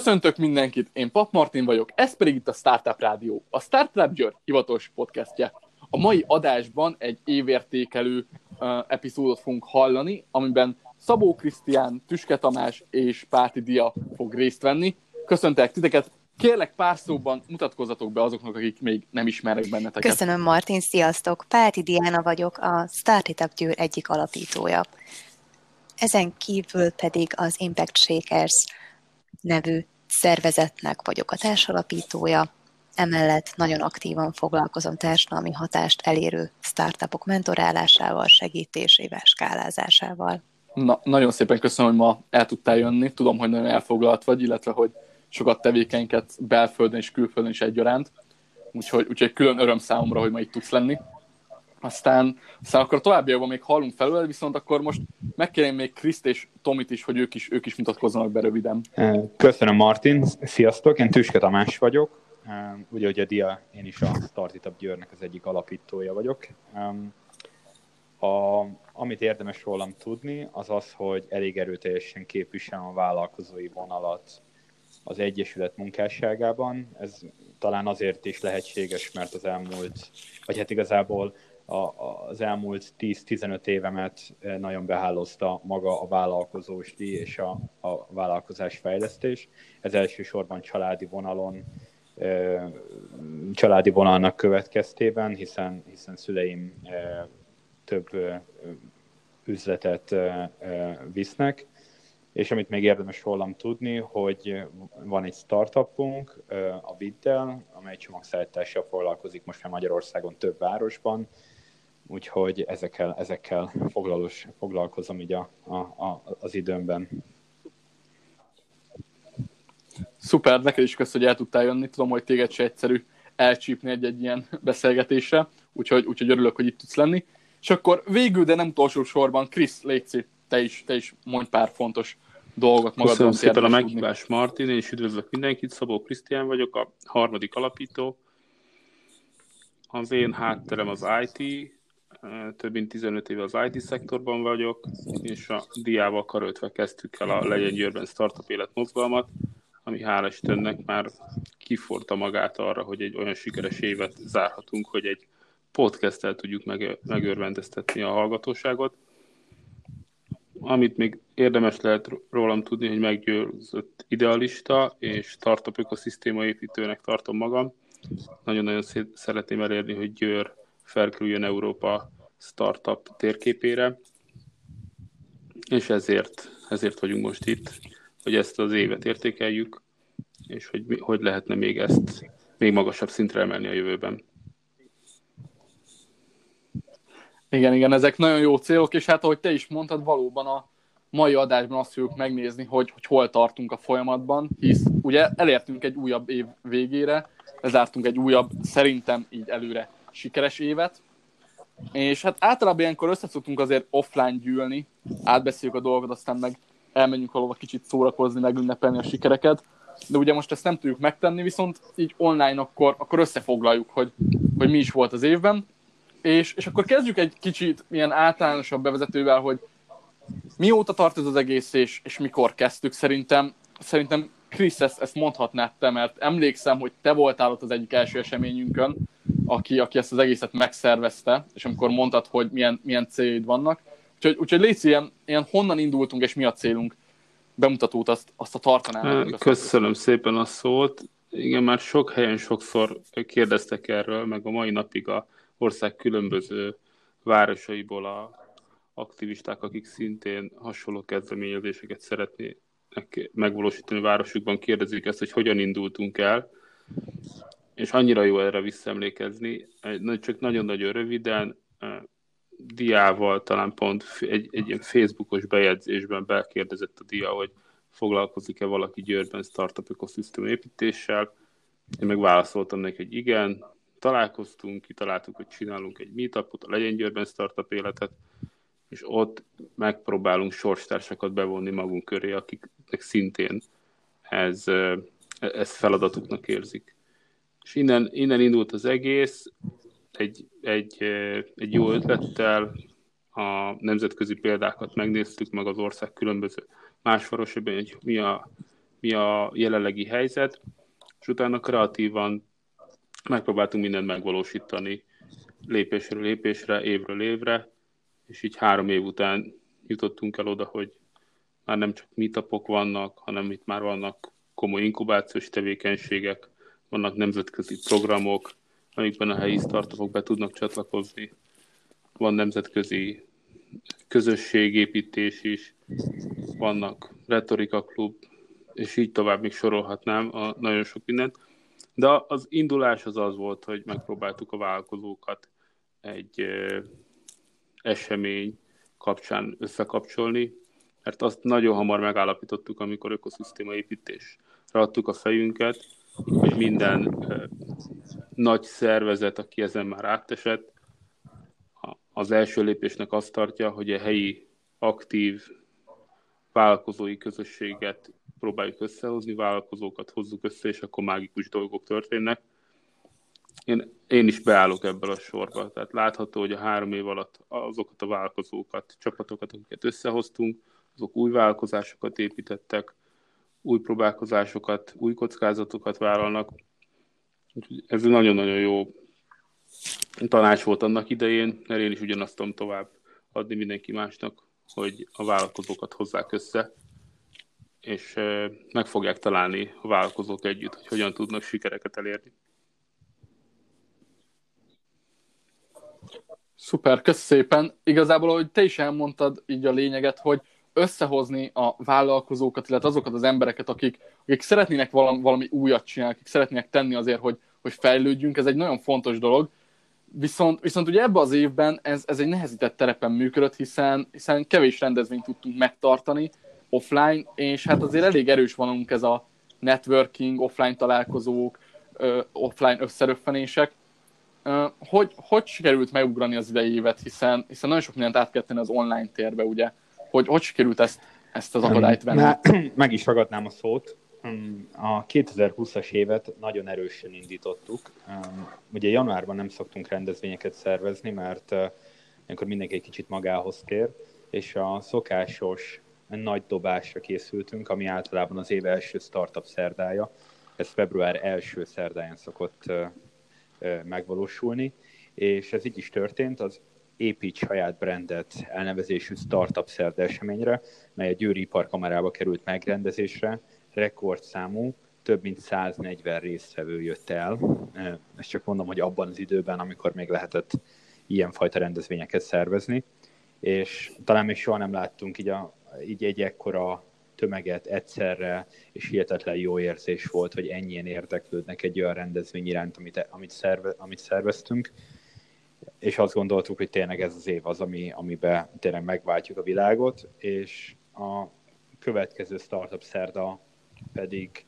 Köszöntök mindenkit, én Pap Martin vagyok, ez pedig itt a Startup Rádió, a Startup Győr hivatalos podcastje. A mai adásban egy évértékelő uh, epizódot fogunk hallani, amiben Szabó Krisztián, Tüske Tamás és Páti Dia fog részt venni. Köszöntek titeket, Kérlek pár szóban mutatkozzatok be azoknak, akik még nem ismernek benneteket. Köszönöm Martin, sziasztok! Páti Diana vagyok, a Startup Győr egyik alapítója. Ezen kívül pedig az Impact Shakers nevű szervezetnek vagyok a társalapítója, emellett nagyon aktívan foglalkozom társadalmi hatást elérő startupok mentorálásával, segítésével, skálázásával. Na, nagyon szépen köszönöm, hogy ma el tudtál jönni. Tudom, hogy nagyon elfoglalt vagy, illetve hogy sokat tevékenyket belföldön és külföldön is egyaránt. Úgyhogy, úgyhogy külön öröm számomra, hogy ma itt tudsz lenni. Aztán, aztán akkor továbbiakban még hallunk felül, viszont akkor most megkérném még Kriszt és Tomit is, hogy ők is, ők is mutatkozzanak be röviden. Köszönöm Martin, sziasztok, én Tüske Tamás vagyok. Ugye, hogy a DIA, én is a Startup Győrnek az egyik alapítója vagyok. A, amit érdemes rólam tudni, az az, hogy elég erőteljesen képviselem a vállalkozói vonalat az Egyesület munkásságában. Ez talán azért is lehetséges, mert az elmúlt, vagy hát igazából az elmúlt 10-15 évemet eh, nagyon behálozta maga a vállalkozós díj és a, a vállalkozás fejlesztés. Ez elsősorban családi vonalon, eh, családi vonalnak következtében, hiszen, hiszen szüleim eh, több üzletet visznek, és amit még érdemes rólam tudni, hogy van egy startupunk, a Viddel, amely csomagszállítással foglalkozik most már Magyarországon több városban, úgyhogy ezekkel, ezekkel foglalós, foglalkozom így a, a, a, az időmben. Szuper, neked is köszönöm, hogy el tudtál jönni. Tudom, hogy téged se egyszerű elcsípni egy-egy ilyen beszélgetésre, úgyhogy, úgyhogy örülök, hogy itt tudsz lenni. És akkor végül, de nem utolsó sorban, Krisz, légy te is, te is mondj pár fontos dolgot magadon. Köszönöm szépen a meghívást, Martin, és üdvözlök mindenkit. Szabó Krisztián vagyok, a harmadik alapító. Az én hátterem az IT, több mint 15 éve az IT szektorban vagyok, és a diával karöltve kezdtük el a Legyen Győrben Startup Élet mozgalmat, ami hála Istennek már kiforta magát arra, hogy egy olyan sikeres évet zárhatunk, hogy egy podcasttel tudjuk meg, megörvendeztetni a hallgatóságot. Amit még érdemes lehet rólam tudni, hogy meggyőzött idealista és startup ökoszisztéma építőnek tartom magam. Nagyon-nagyon szeretném elérni, hogy Győr felkerüljön Európa startup térképére, és ezért, ezért vagyunk most itt, hogy ezt az évet értékeljük, és hogy hogy lehetne még ezt még magasabb szintre emelni a jövőben. Igen, igen, ezek nagyon jó célok, és hát ahogy te is mondtad, valóban a mai adásban azt fogjuk megnézni, hogy, hogy hol tartunk a folyamatban, hisz ugye elértünk egy újabb év végére, lezártunk egy újabb, szerintem így előre sikeres évet, és hát általában ilyenkor összeszoktunk azért offline gyűlni, átbeszéljük a dolgokat, aztán meg elmenjünk valahova kicsit szórakozni, meg ünnepelni a sikereket, de ugye most ezt nem tudjuk megtenni, viszont így online akkor, akkor összefoglaljuk, hogy, hogy mi is volt az évben, és, és akkor kezdjük egy kicsit ilyen általánosabb bevezetővel, hogy mióta tart ez az egész, és, és mikor kezdtük. Szerintem, szerintem Krisz, ezt, ezt mondhatnád te, mert emlékszem, hogy te voltál ott az egyik első eseményünkön, aki, aki ezt az egészet megszervezte, és amikor mondtad, hogy milyen, milyen céljaid vannak. Úgyhogy, úgyhogy légy ilyen, ilyen honnan indultunk, és mi a célunk bemutatót, azt, azt a tartanál. Köszönöm szépen a szót. Igen, már sok helyen sokszor kérdeztek erről, meg a mai napig a ország különböző városaiból a aktivisták, akik szintén hasonló kezdeményezéseket szeretnének megvalósítani a városukban, kérdezik ezt, hogy hogyan indultunk el, és annyira jó erre visszaemlékezni, csak nagyon-nagyon röviden, diával talán pont egy, egy ilyen Facebookos bejegyzésben bekérdezett a dia, hogy foglalkozik-e valaki Győrben startup ökoszisztém építéssel. Én meg válaszoltam neki, hogy igen, találkoztunk, kitaláltuk, hogy csinálunk egy meetupot, a Legyen Győrben startup életet, és ott megpróbálunk sorstársakat bevonni magunk köré, akiknek szintén ez, ez feladatuknak érzik. És innen, innen indult az egész, egy, egy, egy jó ötlettel, a nemzetközi példákat megnéztük, meg az ország különböző más városokban, hogy mi a mi a jelenlegi helyzet, és utána kreatívan megpróbáltunk mindent megvalósítani lépésről lépésre, évről évre, és így három év után jutottunk el oda, hogy már nem csak meetupok vannak, hanem itt már vannak komoly inkubációs tevékenységek, vannak nemzetközi programok, amikben a helyi startupok be tudnak csatlakozni. Van nemzetközi közösségépítés is, vannak retorika klub, és így tovább még sorolhatnám a nagyon sok mindent. De az indulás az az volt, hogy megpróbáltuk a vállalkozókat egy esemény kapcsán összekapcsolni, mert azt nagyon hamar megállapítottuk, amikor ökoszisztéma építésre adtuk a fejünket, hogy minden nagy szervezet, aki ezen már átesett, az első lépésnek azt tartja, hogy a helyi aktív vállalkozói közösséget próbáljuk összehozni, vállalkozókat hozzuk össze, és akkor mágikus dolgok történnek. Én, én is beállok ebből a sorba. Tehát látható, hogy a három év alatt azokat a vállalkozókat, csapatokat, akiket összehoztunk, azok új vállalkozásokat építettek, új próbálkozásokat, új kockázatokat vállalnak. Ez nagyon-nagyon jó tanács volt annak idején, mert én is ugyanazt tudom tovább adni mindenki másnak, hogy a vállalkozókat hozzák össze, és meg fogják találni a vállalkozók együtt, hogy hogyan tudnak sikereket elérni. Szuper, kösz szépen. Igazából, hogy te is elmondtad így a lényeget, hogy összehozni a vállalkozókat, illetve azokat az embereket, akik, akik szeretnének valami, valami újat csinálni, akik szeretnének tenni azért, hogy, hogy fejlődjünk, ez egy nagyon fontos dolog. Viszont, viszont ugye ebben az évben ez, ez egy nehezített terepen működött, hiszen, hiszen kevés rendezvényt tudtunk megtartani offline, és hát azért elég erős vanunk ez a networking, offline találkozók, offline összeröffenések. Hogy, hogy sikerült megugrani az idei évet, hiszen, hiszen nagyon sok mindent át kell tenni az online térbe, ugye? Hogy hogy sikerült ezt, ezt az akadályt venni? Meg is ragadnám a szót. A 2020-as évet nagyon erősen indítottuk. Ugye januárban nem szoktunk rendezvényeket szervezni, mert akkor mindenki egy kicsit magához kér, és a szokásos nagy dobásra készültünk, ami általában az év első startup szerdája. Ez február első szerdáján szokott megvalósulni, és ez így is történt. Az épít saját brandet elnevezésű startup szerda eseményre, mely a Győri Iparkamerába került megrendezésre, rekordszámú, több mint 140 résztvevő jött el. Ezt csak mondom, hogy abban az időben, amikor még lehetett ilyenfajta rendezvényeket szervezni, és talán még soha nem láttunk így, a, így egy ekkora tömeget egyszerre, és hihetetlen jó érzés volt, hogy ennyien érdeklődnek egy olyan rendezvény iránt, amit, amit, szerve, amit szerveztünk, és azt gondoltuk, hogy tényleg ez az év az, ami, amiben tényleg megváltjuk a világot, és a következő startup szerda pedig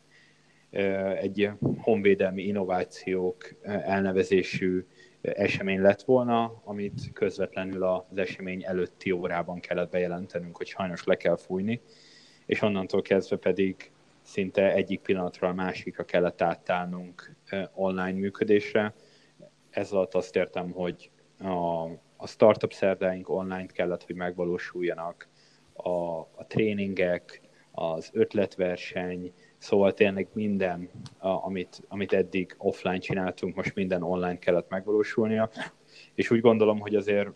egy honvédelmi innovációk elnevezésű esemény lett volna, amit közvetlenül az esemény előtti órában kellett bejelentenünk, hogy sajnos le kell fújni, és onnantól kezdve pedig szinte egyik pillanatról a másikra kellett átállnunk online működésre. Ez alatt azt értem, hogy a, a startup szerdáink online kellett, hogy megvalósuljanak, a, a tréningek, az ötletverseny, szóval tényleg minden, a, amit, amit eddig offline csináltunk, most minden online kellett megvalósulnia, és úgy gondolom, hogy azért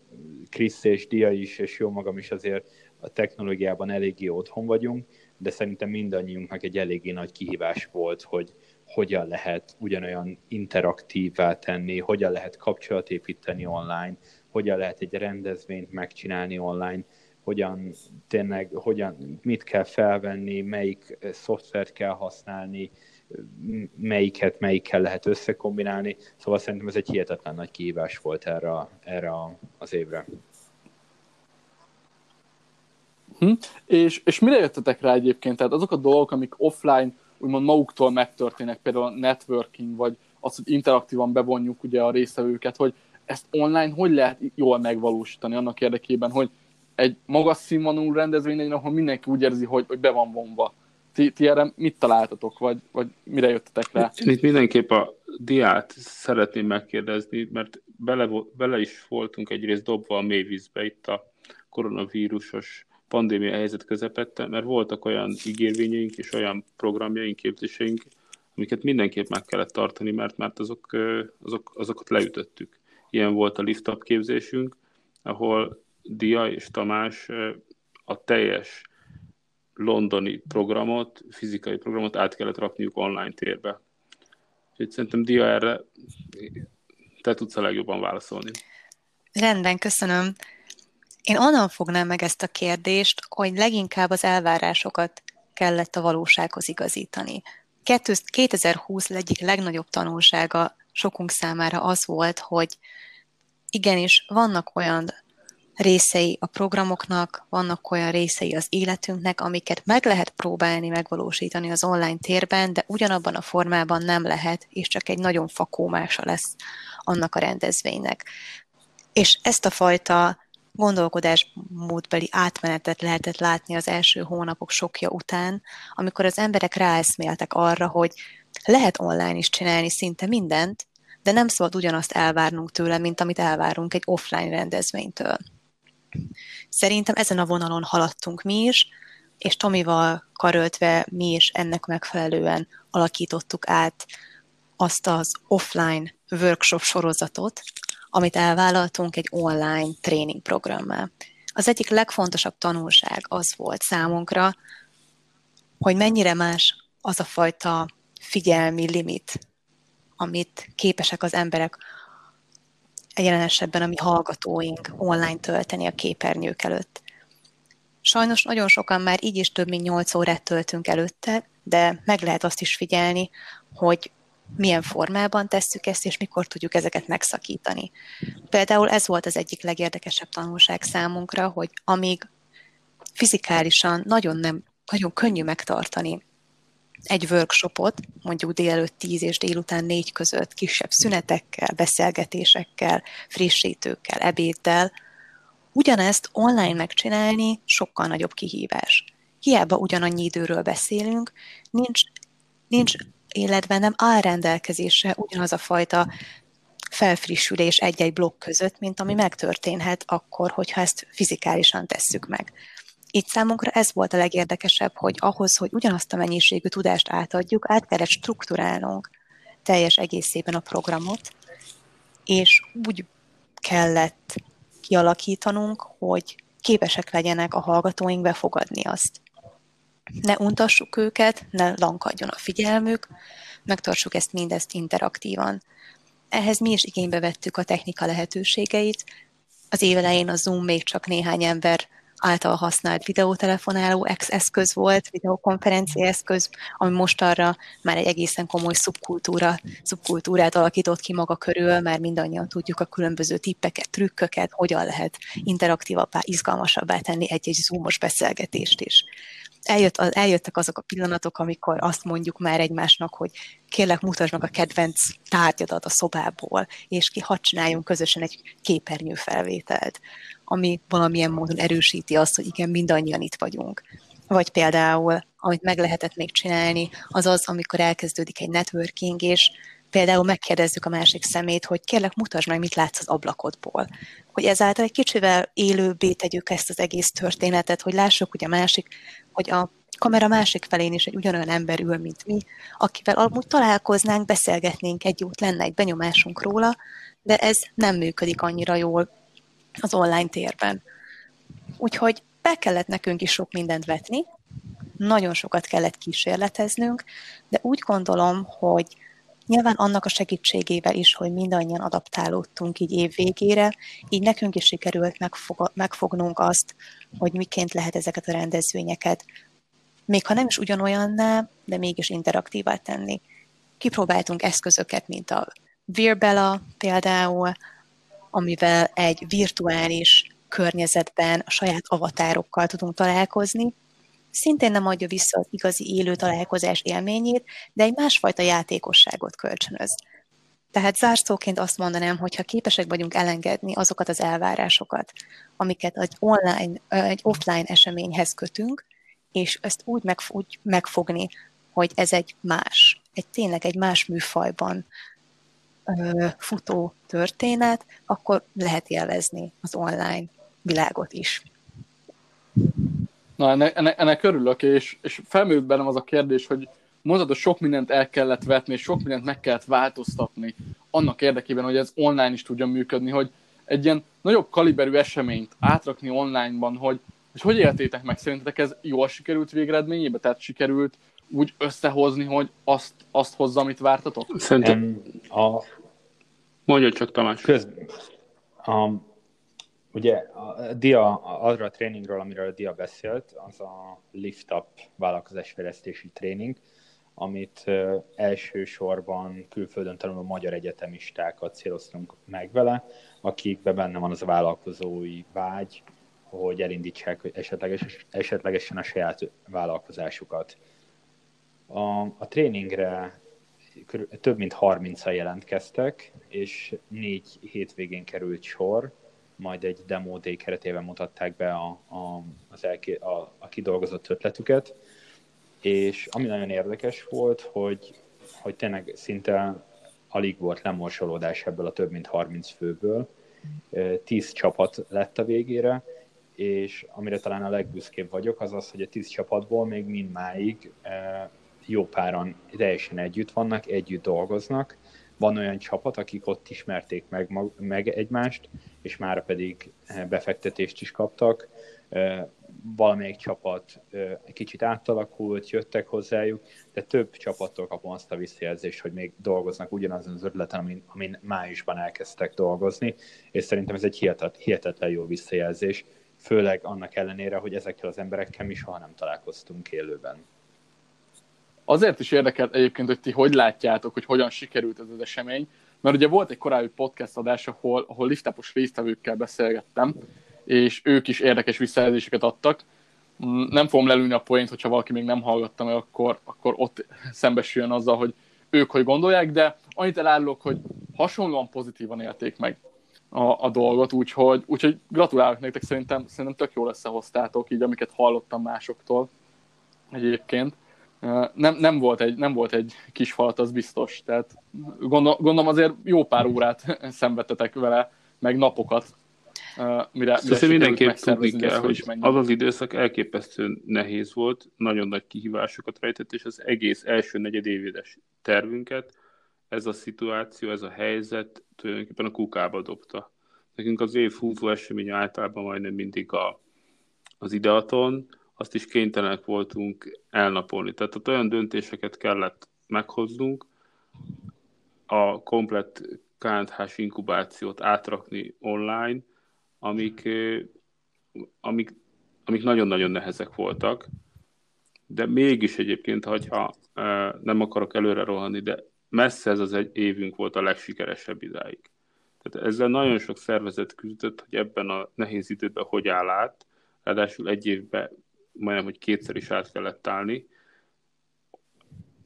Krisz és Dia is, és jó magam is azért a technológiában eléggé otthon vagyunk, de szerintem mindannyiunknak egy eléggé nagy kihívás volt, hogy hogyan lehet ugyanolyan interaktívvá tenni, hogyan lehet kapcsolatépíteni online, hogyan lehet egy rendezvényt megcsinálni online, hogyan tényleg, hogyan, mit kell felvenni, melyik szoftvert kell használni, melyiket melyikkel lehet összekombinálni. Szóval szerintem ez egy hihetetlen nagy kihívás volt erre, erre az évre. Hm. És, és mire jöttetek rá egyébként? Tehát azok a dolgok, amik offline úgymond maguktól megtörténnek, például a networking, vagy az, hogy interaktívan bevonjuk ugye a résztvevőket, hogy ezt online hogy lehet jól megvalósítani annak érdekében, hogy egy magas színvonalú rendezvény legyen, ahol mindenki úgy érzi, hogy, hogy be van vonva. Ti, ti erre mit találtatok, vagy, vagy mire jöttetek rá? Itt mindenképp a diát szeretném megkérdezni, mert bele, bele is voltunk egyrészt dobva a mélyvízbe itt a koronavírusos pandémia helyzet közepette, mert voltak olyan ígérvényeink és olyan programjaink, képzéseink, amiket mindenképp meg kellett tartani, mert, mert azok, azok, azokat leütöttük. Ilyen volt a lift up képzésünk, ahol Dia és Tamás a teljes londoni programot, fizikai programot át kellett rakniuk online térbe. Úgyhogy szerintem Dia erre te tudsz a legjobban válaszolni. Rendben, köszönöm. Én onnan fognám meg ezt a kérdést, hogy leginkább az elvárásokat kellett a valósághoz igazítani. 2020 egyik legnagyobb tanulsága sokunk számára az volt, hogy igenis vannak olyan részei a programoknak, vannak olyan részei az életünknek, amiket meg lehet próbálni megvalósítani az online térben, de ugyanabban a formában nem lehet, és csak egy nagyon fakómása lesz annak a rendezvénynek. És ezt a fajta gondolkodásmódbeli átmenetet lehetett látni az első hónapok sokja után, amikor az emberek ráeszméltek arra, hogy lehet online is csinálni szinte mindent, de nem szabad ugyanazt elvárnunk tőle, mint amit elvárunk egy offline rendezvénytől. Szerintem ezen a vonalon haladtunk mi is, és Tomival karöltve mi is ennek megfelelően alakítottuk át azt az offline workshop sorozatot, amit elvállaltunk egy online tréning programmal. Az egyik legfontosabb tanulság az volt számunkra, hogy mennyire más az a fajta figyelmi limit, amit képesek az emberek jelen esetben a mi hallgatóink online tölteni a képernyők előtt. Sajnos nagyon sokan már így is több mint 8 órát töltünk előtte, de meg lehet azt is figyelni, hogy milyen formában tesszük ezt, és mikor tudjuk ezeket megszakítani. Például ez volt az egyik legérdekesebb tanulság számunkra, hogy amíg fizikálisan nagyon, nem, nagyon könnyű megtartani egy workshopot, mondjuk délelőtt 10 és délután 4 között, kisebb szünetekkel, beszélgetésekkel, frissítőkkel, ebéddel, ugyanezt online megcsinálni sokkal nagyobb kihívás. Hiába ugyanannyi időről beszélünk, nincs, nincs életben nem áll rendelkezésre ugyanaz a fajta felfrissülés egy-egy blokk között, mint ami megtörténhet akkor, hogyha ezt fizikálisan tesszük meg. Itt számunkra ez volt a legérdekesebb, hogy ahhoz, hogy ugyanazt a mennyiségű tudást átadjuk, át kellett strukturálnunk teljes egészében a programot, és úgy kellett kialakítanunk, hogy képesek legyenek a hallgatóink befogadni azt. Ne untassuk őket, ne lankadjon a figyelmük, megtartsuk ezt mindezt interaktívan. Ehhez mi is igénybe vettük a technika lehetőségeit. Az évelején a Zoom még csak néhány ember által használt videótelefonáló eszköz volt, videokonferencia eszköz, ami most arra már egy egészen komoly szubkultúra, szubkultúrát alakított ki maga körül, mert mindannyian tudjuk a különböző tippeket, trükköket, hogyan lehet interaktívabbá, izgalmasabbá tenni egy-egy zoomos beszélgetést is eljött, eljöttek azok a pillanatok, amikor azt mondjuk már egymásnak, hogy kérlek, mutasd meg a kedvenc tárgyadat a szobából, és ki hadd csináljunk közösen egy képernyőfelvételt, ami valamilyen módon erősíti azt, hogy igen, mindannyian itt vagyunk. Vagy például, amit meg lehetett még csinálni, az az, amikor elkezdődik egy networking, és például megkérdezzük a másik szemét, hogy kérlek, mutasd meg, mit látsz az ablakodból. Hogy ezáltal egy kicsivel élőbbé tegyük ezt az egész történetet, hogy lássuk, hogy a másik, hogy a kamera másik felén is egy ugyanolyan ember ül, mint mi, akivel amúgy találkoznánk, beszélgetnénk egy jót, lenne egy benyomásunk róla, de ez nem működik annyira jól az online térben. Úgyhogy be kellett nekünk is sok mindent vetni, nagyon sokat kellett kísérleteznünk, de úgy gondolom, hogy Nyilván annak a segítségével is, hogy mindannyian adaptálódtunk így év végére, így nekünk is sikerült megfog, megfognunk azt, hogy miként lehet ezeket a rendezvényeket, még ha nem is ugyanolyanná, de mégis interaktívá tenni. Kipróbáltunk eszközöket, mint a Virbela például, amivel egy virtuális környezetben a saját avatárokkal tudunk találkozni, szintén nem adja vissza az igazi élő találkozás élményét, de egy másfajta játékosságot kölcsönöz. Tehát zárszóként azt mondanám, hogy ha képesek vagyunk elengedni azokat az elvárásokat, amiket egy online, egy offline eseményhez kötünk, és ezt úgy, meg, úgy megfogni, hogy ez egy más, egy tényleg egy más műfajban ö, futó történet, akkor lehet élvezni az online világot is. Na, ennek, ennek, ennek örülök, és, és felmerült bennem az a kérdés, hogy mondod, hogy sok mindent el kellett vetni, és sok mindent meg kellett változtatni annak érdekében, hogy ez online is tudjon működni, hogy egy ilyen nagyobb kaliberű eseményt átrakni onlineban, hogy hogy, hogy éltétek meg? Szerintetek ez jól sikerült végeredményébe? Tehát sikerült úgy összehozni, hogy azt, azt hozza, amit vártatok? Szerintem a... Mondja csak Tamás. Köz... A, ugye a DIA, arra a tréningről, amiről a DIA beszélt, az a Lift Up vállalkozásfejlesztési tréning, amit elsősorban külföldön tanuló magyar egyetemistákat céloztunk meg vele, akikben benne van az a vállalkozói vágy, hogy elindítsák esetleges, esetlegesen a saját vállalkozásukat. A, a tréningre több mint 30-an jelentkeztek, és négy hétvégén került sor, majd egy demo day keretében mutatták be a, a, az elké, a, a kidolgozott ötletüket, és ami nagyon érdekes volt, hogy, hogy tényleg szinte alig volt lemorsolódás ebből a több mint 30 főből, 10 csapat lett a végére, és amire talán a legbüszkébb vagyok, az az, hogy a 10 csapatból még mindmáig jó páran teljesen együtt vannak, együtt dolgoznak. Van olyan csapat, akik ott ismerték meg, meg egymást, és már pedig befektetést is kaptak valamelyik csapat egy kicsit átalakult, jöttek hozzájuk, de több csapattól kapom azt a visszajelzést, hogy még dolgoznak ugyanazon az ötleten, amin, amin májusban elkezdtek dolgozni, és szerintem ez egy hihetet, hihetetlen jó visszajelzés, főleg annak ellenére, hogy ezekkel az emberekkel mi soha nem találkoztunk élőben. Azért is érdekelt egyébként, hogy ti hogy látjátok, hogy hogyan sikerült ez az esemény, mert ugye volt egy korábbi podcast adás, ahol, ahol liftapos résztvevőkkel beszélgettem, és ők is érdekes visszajelzéseket adtak. Mm, nem fogom lelőni a poént, hogyha valaki még nem hallgatta meg, akkor, akkor ott szembesüljön azzal, hogy ők hogy gondolják, de annyit elárulok, hogy hasonlóan pozitívan élték meg a, a dolgot, úgyhogy, úgyhogy gratulálok nektek, szerintem, szerintem tök jól összehoztátok, így amiket hallottam másoktól egyébként. Nem, nem, volt egy, nem volt egy kis falat, az biztos. Tehát gondol, gondolom azért jó pár órát szenvedtetek vele, meg napokat mire, mire mindenképp tudni kell, hogy az az időszak elképesztően nehéz volt, nagyon nagy kihívásokat rejtett, és az egész első negyedévédes tervünket ez a szituáció, ez a helyzet tulajdonképpen a kukába dobta. Nekünk az év húzó esemény általában majdnem mindig a, az ideaton, azt is kénytelenek voltunk elnapolni. Tehát ott olyan döntéseket kellett meghoznunk, a komplett KNH-s inkubációt átrakni online, amik, amik, amik nagyon-nagyon nehezek voltak, de mégis egyébként, hogyha nem akarok előre rohanni, de messze ez az egy évünk volt a legsikeresebb idáig. Tehát ezzel nagyon sok szervezet küzdött, hogy ebben a nehéz időben hogy áll át, ráadásul egy évben majdnem, hogy kétszer is át kellett állni.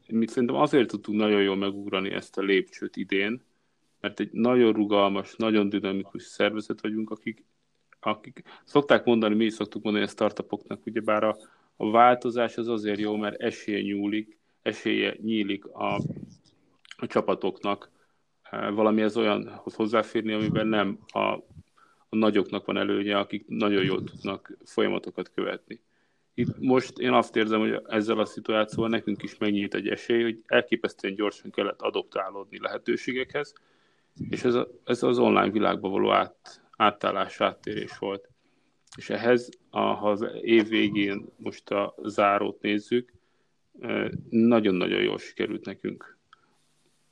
Mi szerintem azért tudtuk nagyon jól megugrani ezt a lépcsőt idén, mert egy nagyon rugalmas, nagyon dinamikus szervezet vagyunk, akik, akik szokták mondani, mi is szoktuk mondani a startupoknak, ugyebár a, a változás az azért jó, mert esélye nyúlik, esélye nyílik a, a csapatoknak valamihez olyanhoz hozzáférni, amiben nem a, a nagyoknak van előnye, akik nagyon jól tudnak folyamatokat követni. Itt most én azt érzem, hogy ezzel a szituációval nekünk is megnyílt egy esély, hogy elképesztően gyorsan kellett adoptálódni lehetőségekhez, és ez, a, ez az online világba való át, átállás, áttérés volt. És ehhez, a, ha az év végén most a zárót nézzük, nagyon-nagyon jól sikerült nekünk.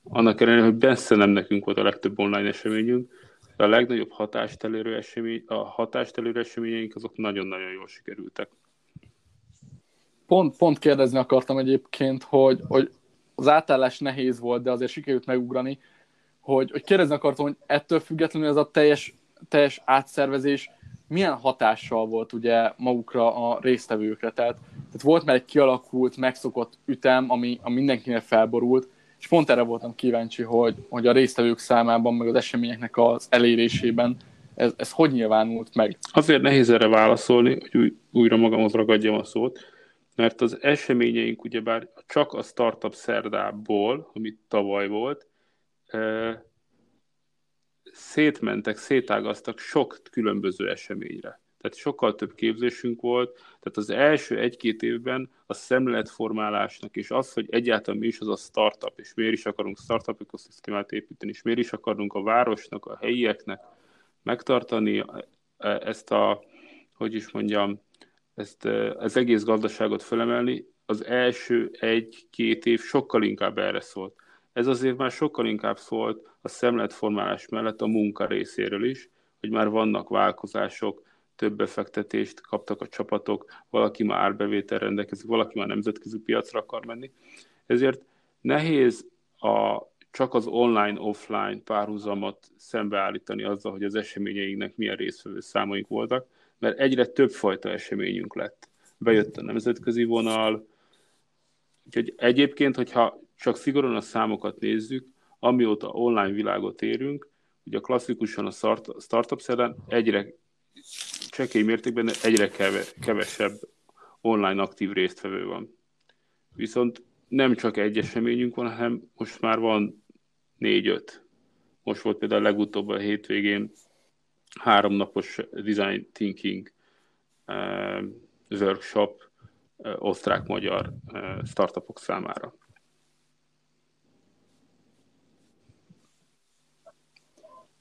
Annak ellenére, hogy messze nem nekünk volt a legtöbb online eseményünk, de a legnagyobb hatást elérő esemény, a hatást elérő eseményeink azok nagyon-nagyon jól sikerültek. Pont, pont kérdezni akartam egyébként, hogy, hogy az átállás nehéz volt, de azért sikerült megugrani, hogy, hogy kérdezni akartam, hogy ettől függetlenül ez a teljes, teljes átszervezés milyen hatással volt ugye magukra a résztvevőkre. Tehát, tehát volt már egy kialakult, megszokott ütem, ami, ami mindenkinél felborult, és pont erre voltam kíváncsi, hogy, hogy a résztvevők számában, meg az eseményeknek az elérésében ez, ez hogy nyilvánult meg? Azért nehéz erre válaszolni, hogy új, újra magamhoz ragadjam a szót, mert az eseményeink ugyebár csak a startup szerdából, amit tavaly volt, szétmentek, szétágaztak sok különböző eseményre. tehát sokkal több képzésünk volt, tehát az első egy-két évben a szemléletformálásnak, és az, hogy egyáltalán mi is az a startup, és miért is akarunk startup ökoszisztémát építeni, és miért is akarunk a városnak, a helyieknek megtartani ezt a, hogy is mondjam, ezt az egész gazdaságot felemelni, az első egy-két év sokkal inkább erre szólt. Ez azért már sokkal inkább szólt a szemletformálás mellett a munka részéről is, hogy már vannak vállalkozások, több befektetést kaptak a csapatok, valaki már árbevétel rendelkezik, valaki már nemzetközi piacra akar menni. Ezért nehéz a, csak az online-offline párhuzamot szembeállítani azzal, hogy az eseményeinknek milyen részvevő számaink voltak, mert egyre több fajta eseményünk lett. Bejött a nemzetközi vonal, úgyhogy egyébként, hogyha csak szigorúan a számokat nézzük, amióta online világot érünk, ugye klasszikusan a startup szeren egyre csekély mértékben egyre kevesebb online aktív résztvevő van. Viszont nem csak egy eseményünk van, hanem most már van négy-öt. Most volt például legutóbb a hétvégén háromnapos design thinking uh, workshop uh, osztrák-magyar uh, startupok számára.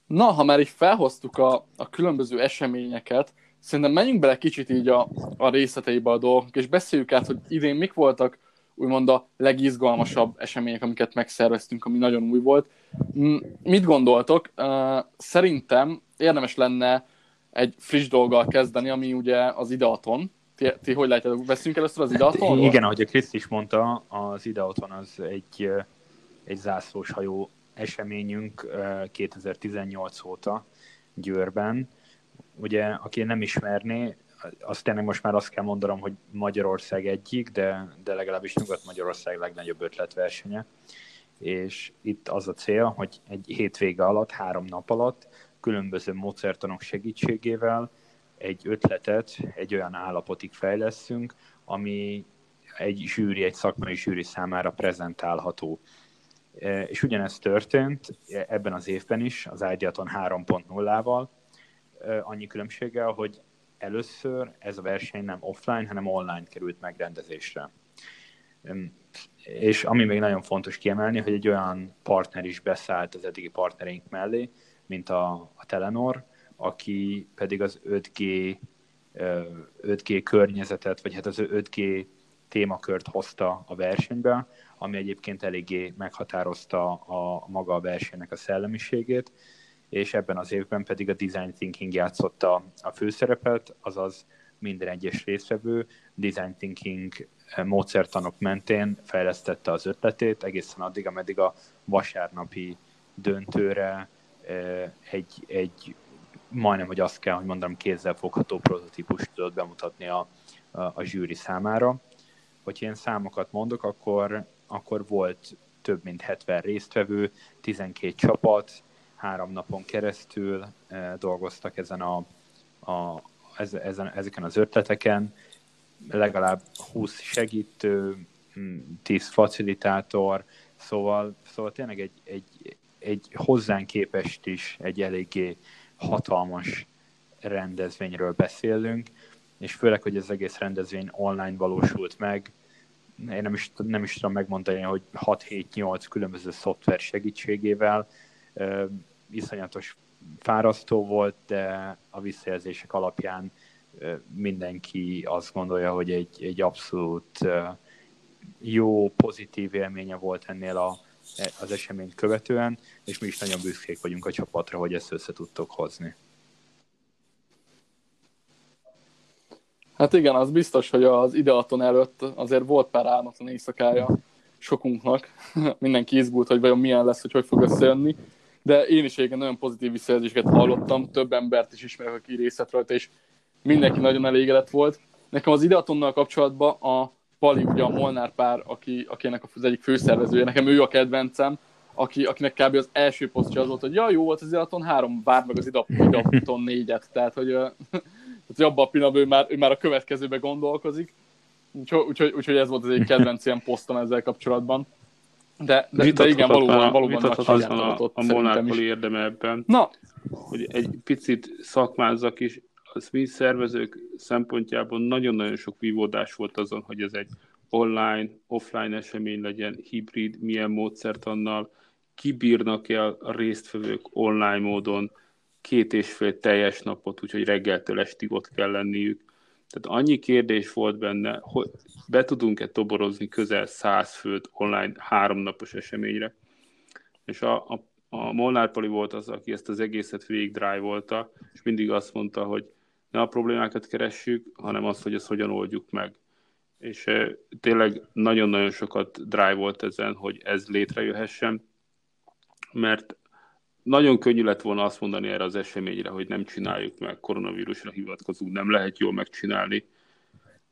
Na, ha már így felhoztuk a, a különböző eseményeket, szerintem menjünk bele kicsit így a, a részleteibe a dolgok, és beszéljük át, hogy idén mik voltak úgymond a legizgalmasabb események, amiket megszerveztünk, ami nagyon új volt. Mit gondoltok? Szerintem érdemes lenne egy friss dolggal kezdeni, ami ugye az Ideaton. Ti, ti hogy látjátok, veszünk először az Ideaton? Igen, ahogy a Kriszt is mondta, az Ideaton az egy, egy zászlós hajó eseményünk 2018 óta Győrben. Ugye, aki nem ismerné, azt tényleg most már azt kell mondanom, hogy Magyarország egyik, de, de legalábbis Nyugat-Magyarország legnagyobb ötletversenye. És itt az a cél, hogy egy hétvége alatt, három nap alatt különböző módszertanok segítségével egy ötletet egy olyan állapotig fejleszünk, ami egy zsűri, egy szakmai zsűri számára prezentálható. E, és ugyanezt történt ebben az évben is, az Ideaton 3.0-val, e, annyi különbséggel, hogy először ez a verseny nem offline, hanem online került megrendezésre. És ami még nagyon fontos kiemelni, hogy egy olyan partner is beszállt az eddigi partnereink mellé, mint a, a Telenor, aki pedig az 5G, 5G környezetet, vagy hát az 5G témakört hozta a versenybe, ami egyébként eléggé meghatározta a maga a versenynek a szellemiségét, és ebben az évben pedig a design thinking játszotta a főszerepet, azaz minden egyes részvevő design thinking módszertanok mentén fejlesztette az ötletét, egészen addig, ameddig a vasárnapi döntőre egy, egy majdnem, hogy azt kell, hogy mondanom, kézzel fogható prototípust tudott bemutatni a, a, a zsűri számára. Hogy én számokat mondok, akkor, akkor volt több mint 70 résztvevő, 12 csapat, három napon keresztül dolgoztak ezen a, a, ezen, ezeken az ötleteken, legalább 20 segítő, 10 facilitátor, szóval, szóval tényleg egy, egy, egy hozzánk képest is egy eléggé hatalmas rendezvényről beszélünk, és főleg, hogy az egész rendezvény online valósult meg, én nem is, nem is tudom megmondani, hogy 6-7-8 különböző szoftver segítségével, iszonyatos fárasztó volt, de a visszajelzések alapján mindenki azt gondolja, hogy egy, egy abszolút jó, pozitív élménye volt ennél a, az eseményt követően, és mi is nagyon büszkék vagyunk a csapatra, hogy ezt össze tudtok hozni. Hát igen, az biztos, hogy az ideaton előtt azért volt pár álmatlan éjszakája sokunknak. Mindenki izgult, hogy vajon milyen lesz, hogy hogy fog összejönni. De én is igen nagyon pozitív visszajelzéseket hallottam, több embert is ismerek, aki részt rajta, és mindenki nagyon elégedett volt. Nekem az ideatonnal kapcsolatban a Pali, ugye a Molnár pár, aki, aki ennek az egyik főszervezője, nekem ő a kedvencem, aki, akinek kb. az első posztja az volt, hogy ja, jó volt az ideaton három, vár meg az ideaton négyet, tehát hogy, tehát, hogy abban a pillanatban ő már, ő már a következőbe gondolkozik, úgyhogy, úgyhogy, úgyhogy ez volt az egy kedvenc ilyen posztom ezzel kapcsolatban. De, de, de igen, valóban, valóban nagy a, a, a Molnár érdeme ebben. Na. Hogy egy picit szakmázzak is, az mi szervezők szempontjából nagyon-nagyon sok vívódás volt azon, hogy ez egy online, offline esemény legyen, hibrid, milyen módszert annal, kibírnak-e a résztvevők online módon két és fél teljes napot, úgyhogy reggeltől estig ott kell lenniük. Tehát annyi kérdés volt benne, hogy be tudunk-e toborozni közel száz főt online háromnapos eseményre. És a, a, a Molnár Pali volt az, aki ezt az egészet végig drive és mindig azt mondta, hogy ne a problémákat keressük, hanem azt, hogy ezt hogyan oldjuk meg. És e, tényleg nagyon-nagyon sokat drive volt ezen, hogy ez létrejöhessen, mert nagyon könnyű lett volna azt mondani erre az eseményre, hogy nem csináljuk meg, koronavírusra hivatkozunk, nem lehet jól megcsinálni.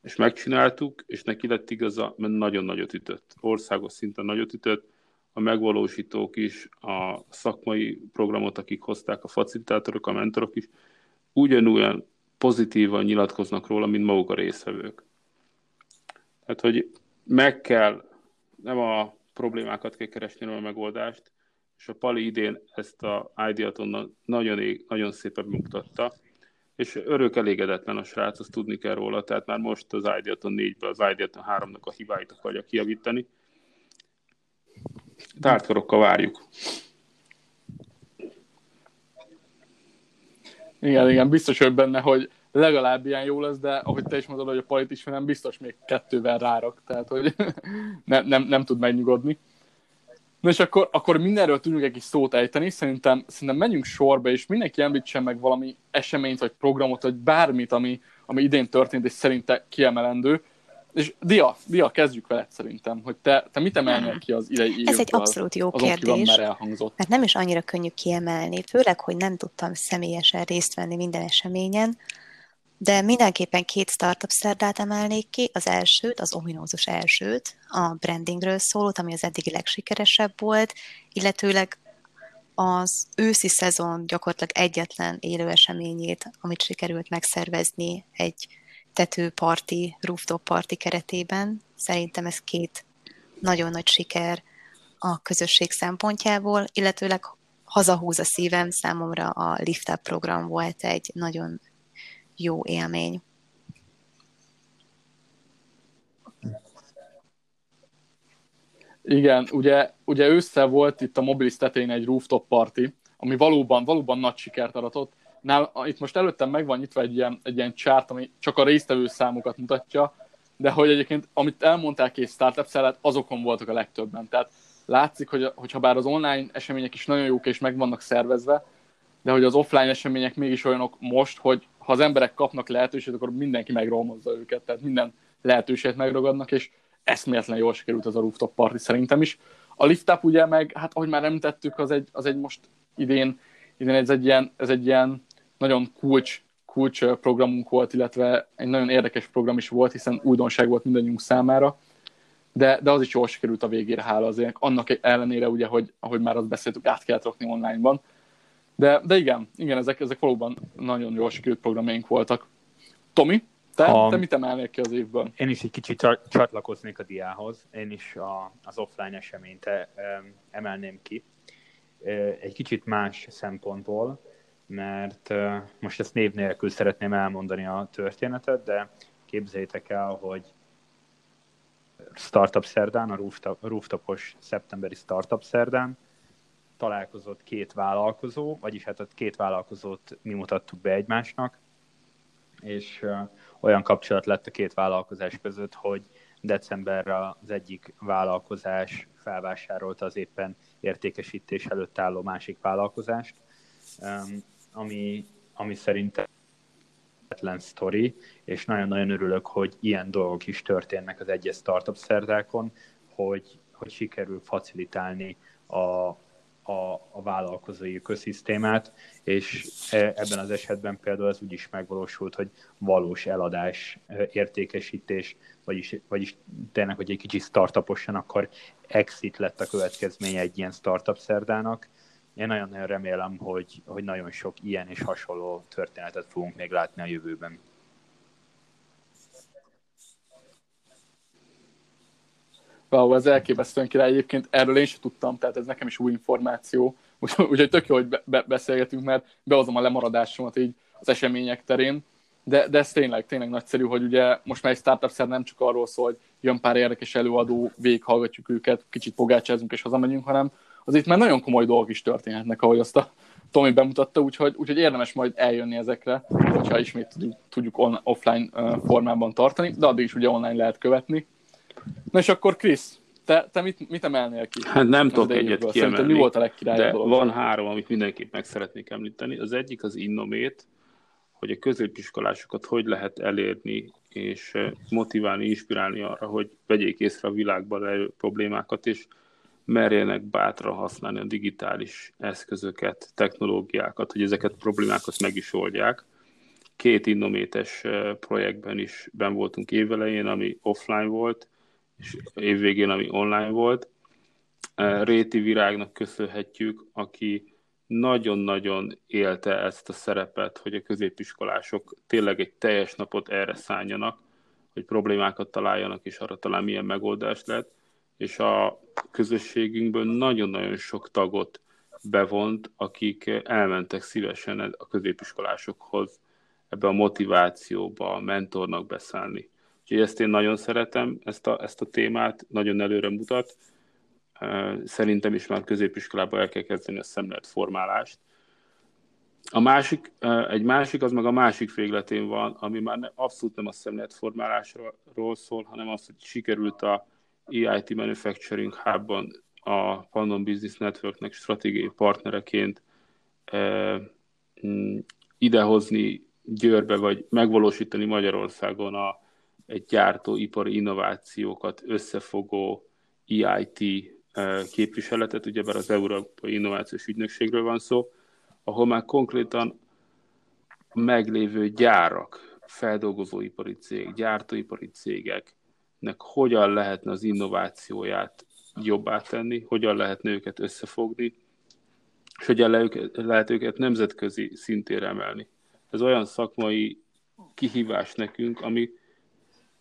És megcsináltuk, és neki lett igaza, mert nagyon nagyot ütött. Országos szinten nagyot ütött, a megvalósítók is, a szakmai programot, akik hozták, a facilitátorok, a mentorok is, ugyanolyan pozitívan nyilatkoznak róla, mint maguk a részvevők. Tehát, hogy meg kell, nem a problémákat kell keresni, a megoldást, és a Pali idén ezt a Ideaton nagyon, nagyon szépen mutatta, és örök elégedetlen a srác, azt tudni kell róla, tehát már most az Ideaton 4-ből az Ideaton 3-nak a hibáit akarja kiavítani. Tártkorokkal várjuk. Igen, igen, biztos hogy benne, hogy legalább ilyen jó lesz, de ahogy te is mondod, hogy a palit is nem biztos még kettővel rárak, tehát hogy nem, nem, nem tud megnyugodni. Na és akkor, akkor mindenről tudunk egy kis szót ejteni, szerintem, szerintem menjünk sorba, és mindenki említsen meg valami eseményt, vagy programot, vagy bármit, ami, ami idén történt, és szerinte kiemelendő. És Dia, Dia, kezdjük veled szerintem, hogy te, te mit emelnél ki az idei Ez egy abszolút jó azon kérdés, már elhangzott. mert nem is annyira könnyű kiemelni, főleg, hogy nem tudtam személyesen részt venni minden eseményen, de mindenképpen két startup szerdát emelnék ki. Az elsőt, az ominózus elsőt, a brandingről szólót, ami az eddigi legsikeresebb volt, illetőleg az őszi szezon gyakorlatilag egyetlen élő eseményét, amit sikerült megszervezni egy tetőparti, rooftop party keretében. Szerintem ez két nagyon nagy siker a közösség szempontjából, illetőleg hazahúz a szívem, számomra a Lift Up program volt egy nagyon jó élmény. Igen, ugye, ugye össze volt itt a Mobilis tetején egy rooftop party, ami valóban, valóban nagy sikert aratott. Nál, itt most előttem meg van nyitva egy ilyen, egy ilyen chart, ami csak a résztvevő számokat mutatja, de hogy egyébként, amit elmondták két startup szellet, azokon voltak a legtöbben. Tehát látszik, hogy, hogyha bár az online események is nagyon jók és meg vannak szervezve, de hogy az offline események mégis olyanok most, hogy ha az emberek kapnak lehetőséget, akkor mindenki megromozza őket, tehát minden lehetőséget megragadnak, és eszméletlen jól sikerült az a rooftop party szerintem is. A lift up ugye meg, hát ahogy már említettük, az egy, az egy most idén, idén ez egy ilyen, ez egy ilyen nagyon kulcs, kulcs programunk volt, illetve egy nagyon érdekes program is volt, hiszen újdonság volt mindannyiunk számára, de, de az is jól sikerült a végére, hála azért. Annak ellenére ugye, hogy ahogy már azt beszéltük, át kellett rakni online-ban, de, de igen, igen ezek, ezek valóban nagyon jól sikerült programjaink voltak. Tomi, te, ha, te mit emelnél ki az évből? Én is egy kicsit csatlakoznék a diához. Én is a, az offline eseményt emelném ki. Egy kicsit más szempontból, mert most ezt név nélkül szeretném elmondani a történetet, de képzeljétek el, hogy Startup Szerdán, a rooftopos szeptemberi Startup Szerdán találkozott két vállalkozó, vagyis hát a két vállalkozót mi mutattuk be egymásnak, és olyan kapcsolat lett a két vállalkozás között, hogy decemberre az egyik vállalkozás felvásárolta az éppen értékesítés előtt álló másik vállalkozást, ami, ami szerintem sztori, és nagyon-nagyon örülök, hogy ilyen dolgok is történnek az egyes startup szerdákon, hogy, hogy sikerül facilitálni a, a, a vállalkozói ökoszisztémát, és e, ebben az esetben például ez úgy is megvalósult, hogy valós eladás, e, értékesítés, vagyis, vagyis tényleg, hogy egy kicsit startuposan, akkor exit lett a következménye egy ilyen startup szerdának. Én nagyon-nagyon remélem, hogy, hogy nagyon sok ilyen és hasonló történetet fogunk még látni a jövőben. Wow, ez elképesztően király. Egyébként erről én sem tudtam, tehát ez nekem is új információ. Úgyhogy tök jó, hogy be- beszélgetünk, mert behozom a lemaradásomat így az események terén, de, de ez tényleg, tényleg nagyszerű, hogy ugye most már egy startup szer nem csak arról szól, hogy jön pár érdekes előadó, végighallgatjuk őket, kicsit pogácsázunk és hazamegyünk, hanem az itt már nagyon komoly dolgok is történhetnek, ahogy azt a Tomi bemutatta, úgyhogy, úgyhogy érdemes majd eljönni ezekre, hogyha ismét tudjuk, tudjuk on, offline formában tartani, de addig is ugye online lehet követni. Na és akkor Krisz, te, te mit, mit emelnél ki? Hát nem tudok egyet kiemelni, mi volt a legkirályabb dolog? van három, amit mindenképp meg szeretnék említeni. Az egyik az Innomét, hogy a középiskolásokat hogy lehet elérni és motiválni, inspirálni arra, hogy vegyék észre a világban lejő problémákat, és merjenek bátran használni a digitális eszközöket, technológiákat, hogy ezeket a problémákat meg is oldják. Két innométes projektben is ben voltunk évelején, ami offline volt, és évvégén, ami online volt. Réti Virágnak köszönhetjük, aki nagyon-nagyon élte ezt a szerepet, hogy a középiskolások tényleg egy teljes napot erre szálljanak, hogy problémákat találjanak, és arra talán milyen megoldást lehet, és a közösségünkből nagyon-nagyon sok tagot bevont, akik elmentek szívesen a középiskolásokhoz ebbe a motivációba, a mentornak beszállni. Úgyhogy ezt én nagyon szeretem, ezt a, ezt a témát, nagyon előre mutat, Szerintem is már középiskolában el kell kezdeni a szemléletformálást. A másik, egy másik, az meg a másik végletén van, ami már abszolút nem a szemléletformálásról szól, hanem az, hogy sikerült a EIT Manufacturing Hub-ban a Pandon Business Networknek stratégiai partnereként mm, idehozni Győrbe, vagy megvalósítani Magyarországon a, egy gyártóipari innovációkat összefogó EIT képviseletet, ugyebár az Európai Innovációs Ügynökségről van szó, ahol már konkrétan meglévő gyárak, feldolgozóipari cég, gyártóipari cégeknek hogyan lehetne az innovációját jobbá tenni, hogyan lehetne őket összefogni, és hogyan lehet őket nemzetközi szintére emelni. Ez olyan szakmai kihívás nekünk, ami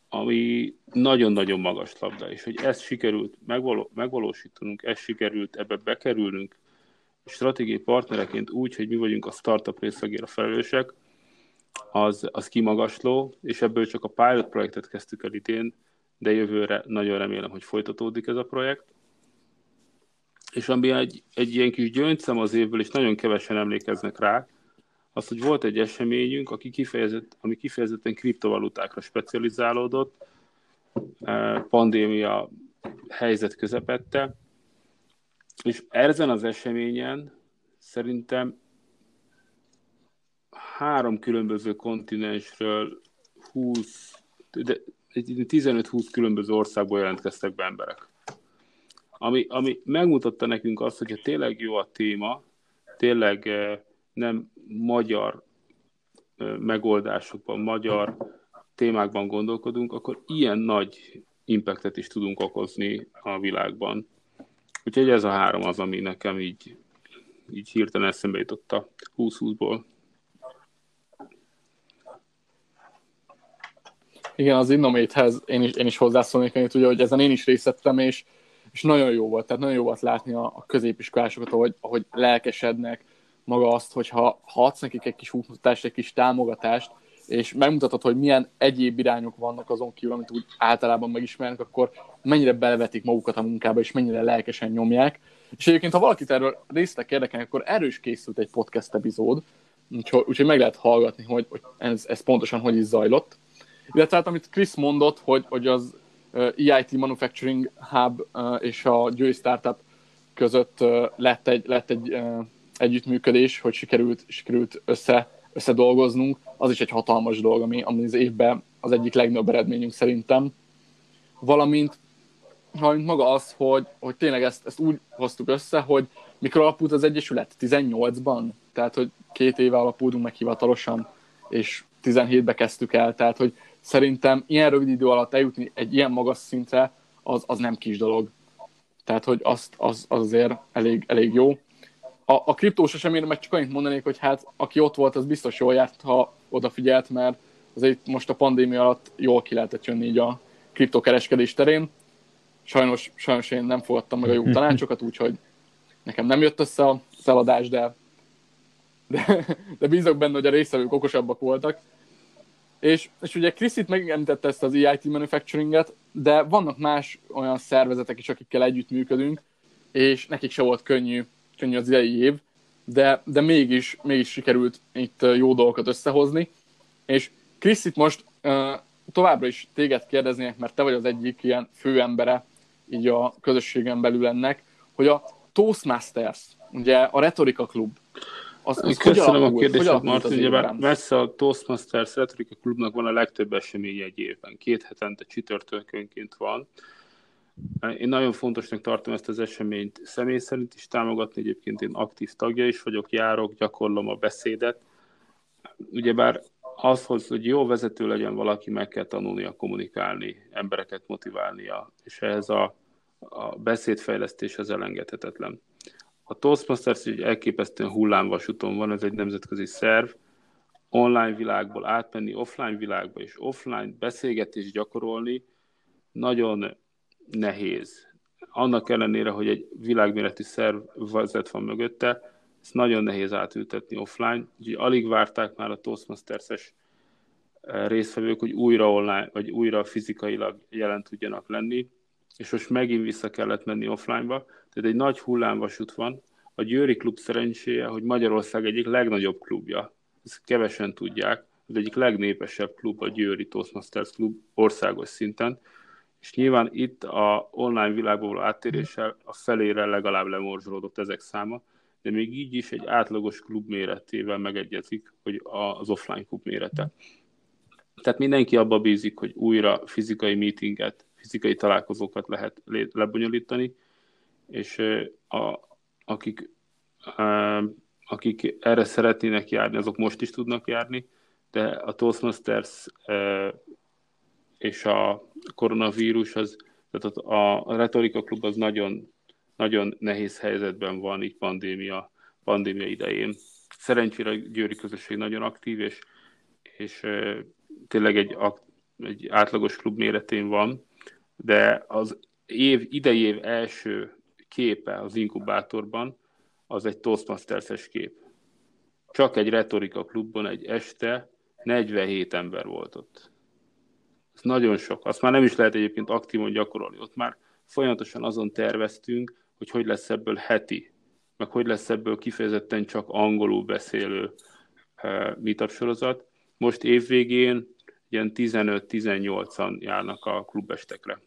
ami nagyon-nagyon magas labda, és hogy ezt sikerült megvaló, megvalósítanunk, ezt sikerült ebbe bekerülnünk, stratégiai partnereként úgy, hogy mi vagyunk a startup részlegére felelősek, az, az kimagasló, és ebből csak a pilot projektet kezdtük el idén, de jövőre nagyon remélem, hogy folytatódik ez a projekt. És ami egy, egy ilyen kis gyöngyszem az évből, és nagyon kevesen emlékeznek rá, az, hogy volt egy eseményünk, aki kifejezett, ami kifejezetten kriptovalutákra specializálódott, eh, pandémia helyzet közepette, és ezen az eseményen szerintem három különböző kontinensről 20, de 15-20 különböző országból jelentkeztek be emberek. Ami, ami megmutatta nekünk azt, hogy tényleg jó a téma, tényleg eh, nem magyar megoldásokban, magyar témákban gondolkodunk, akkor ilyen nagy impactet is tudunk okozni a világban. Úgyhogy ez a három az, ami nekem így, így hirtelen eszembe jutott a 20-20-ból. Igen, az Innomate-hez én is, én is hozzászólnék, hogy ugye, hogy ezen én is részt vettem, és, és nagyon jó volt, tehát nagyon jó volt látni a, a középiskolásokat, ahogy, ahogy lelkesednek, maga azt, hogy ha, ha adsz nekik egy kis útmutatást, egy kis támogatást, és megmutatod, hogy milyen egyéb irányok vannak azon kívül, amit úgy általában megismernek, akkor mennyire belevetik magukat a munkába, és mennyire lelkesen nyomják. És egyébként, ha valakit erről részletek érdekelnek, akkor erről is készült egy podcast epizód, úgyhogy, úgyhogy meg lehet hallgatni, hogy, hogy ez, ez pontosan hogy is zajlott. Illetve hát, amit Chris mondott, hogy, hogy az EIT Manufacturing Hub és a Győri Startup között lett egy, lett egy együttműködés, hogy sikerült, sikerült össze, összedolgoznunk, az is egy hatalmas dolog, ami, ami az évben az egyik legnagyobb eredményünk szerintem. Valamint, valamint maga az, hogy, hogy tényleg ezt, ezt úgy hoztuk össze, hogy mikor alapult az Egyesület? 18-ban? Tehát, hogy két éve alapultunk meg hivatalosan, és 17-be kezdtük el, tehát, hogy szerintem ilyen rövid idő alatt eljutni egy ilyen magas szintre, az, az nem kis dolog. Tehát, hogy azt, az, az azért elég, elég jó a, a kriptós eseményre meg csak annyit mondanék, hogy hát aki ott volt, az biztos jól járt, ha odafigyelt, mert azért most a pandémia alatt jól ki lehetett jönni így a kriptokereskedés terén. Sajnos, sajnos én nem fogadtam meg a jó tanácsokat, úgyhogy nekem nem jött össze a eladás, de de, de bízok benne, hogy a részevők okosabbak voltak. És, és ugye Chris itt megemlítette ezt az EIT manufacturinget, de vannak más olyan szervezetek is, akikkel együttműködünk, és nekik se volt könnyű, könnyű az idei év, de, de mégis, mégis sikerült itt jó dolgokat összehozni. És itt most uh, továbbra is téged kérdeznék, mert te vagy az egyik ilyen főembere így a közösségen belül ennek, hogy a Toastmasters, ugye a retorika klub, az, az Köszönöm a kérdést, Martin. Ugye messze a Toastmasters Retorika Klubnak van a legtöbb esemény egy évben. Két hetente csütörtökönként van. Én nagyon fontosnak tartom ezt az eseményt személy szerint is támogatni, egyébként én aktív tagja is vagyok, járok, gyakorlom a beszédet. Ugyebár azhoz, hogy jó vezető legyen valaki, meg kell tanulnia kommunikálni, embereket motiválnia, és ehhez a, a beszédfejlesztés az elengedhetetlen. A Toastmasters egy elképesztően hullámvasúton van, ez egy nemzetközi szerv, online világból átmenni offline világba, és offline beszélgetést gyakorolni nagyon nehéz. Annak ellenére, hogy egy világméretű szervezet van mögötte, ezt nagyon nehéz átültetni offline. Úgyhogy alig várták már a Toastmasters-es eh, résztvevők, hogy újra online, vagy újra fizikailag jelen tudjanak lenni, és most megint vissza kellett menni offline-ba. Tehát egy nagy hullámvasút van. A Győri klub szerencséje, hogy Magyarország egyik legnagyobb klubja. Ezt kevesen tudják. Az egyik legnépesebb klub a Győri Toastmasters klub országos szinten. És nyilván itt a online világból való áttéréssel a felére legalább lemorzsolódott ezek száma, de még így is egy átlagos klub méretével megegyezik, hogy az offline klub mérete. Tehát mindenki abba bízik, hogy újra fizikai meetinget, fizikai találkozókat lehet lebonyolítani, és a, akik, akik erre szeretnének járni, azok most is tudnak járni, de a Toastmasters és a koronavírus, az, tehát a, a retorika klub az nagyon, nagyon nehéz helyzetben van így pandémia, pandémia idején. Szerencsére a győri közösség nagyon aktív, és, és tényleg egy, egy átlagos klub méretén van, de az év, idei év első képe az inkubátorban, az egy Toastmasters-es kép. Csak egy retorika klubban egy este 47 ember volt ott. Ez nagyon sok. Azt már nem is lehet egyébként aktívan gyakorolni. Ott már folyamatosan azon terveztünk, hogy hogy lesz ebből heti, meg hogy lesz ebből kifejezetten csak angolul beszélő uh, meetup sorozat. Most évvégén ilyen 15-18-an járnak a klubestekre.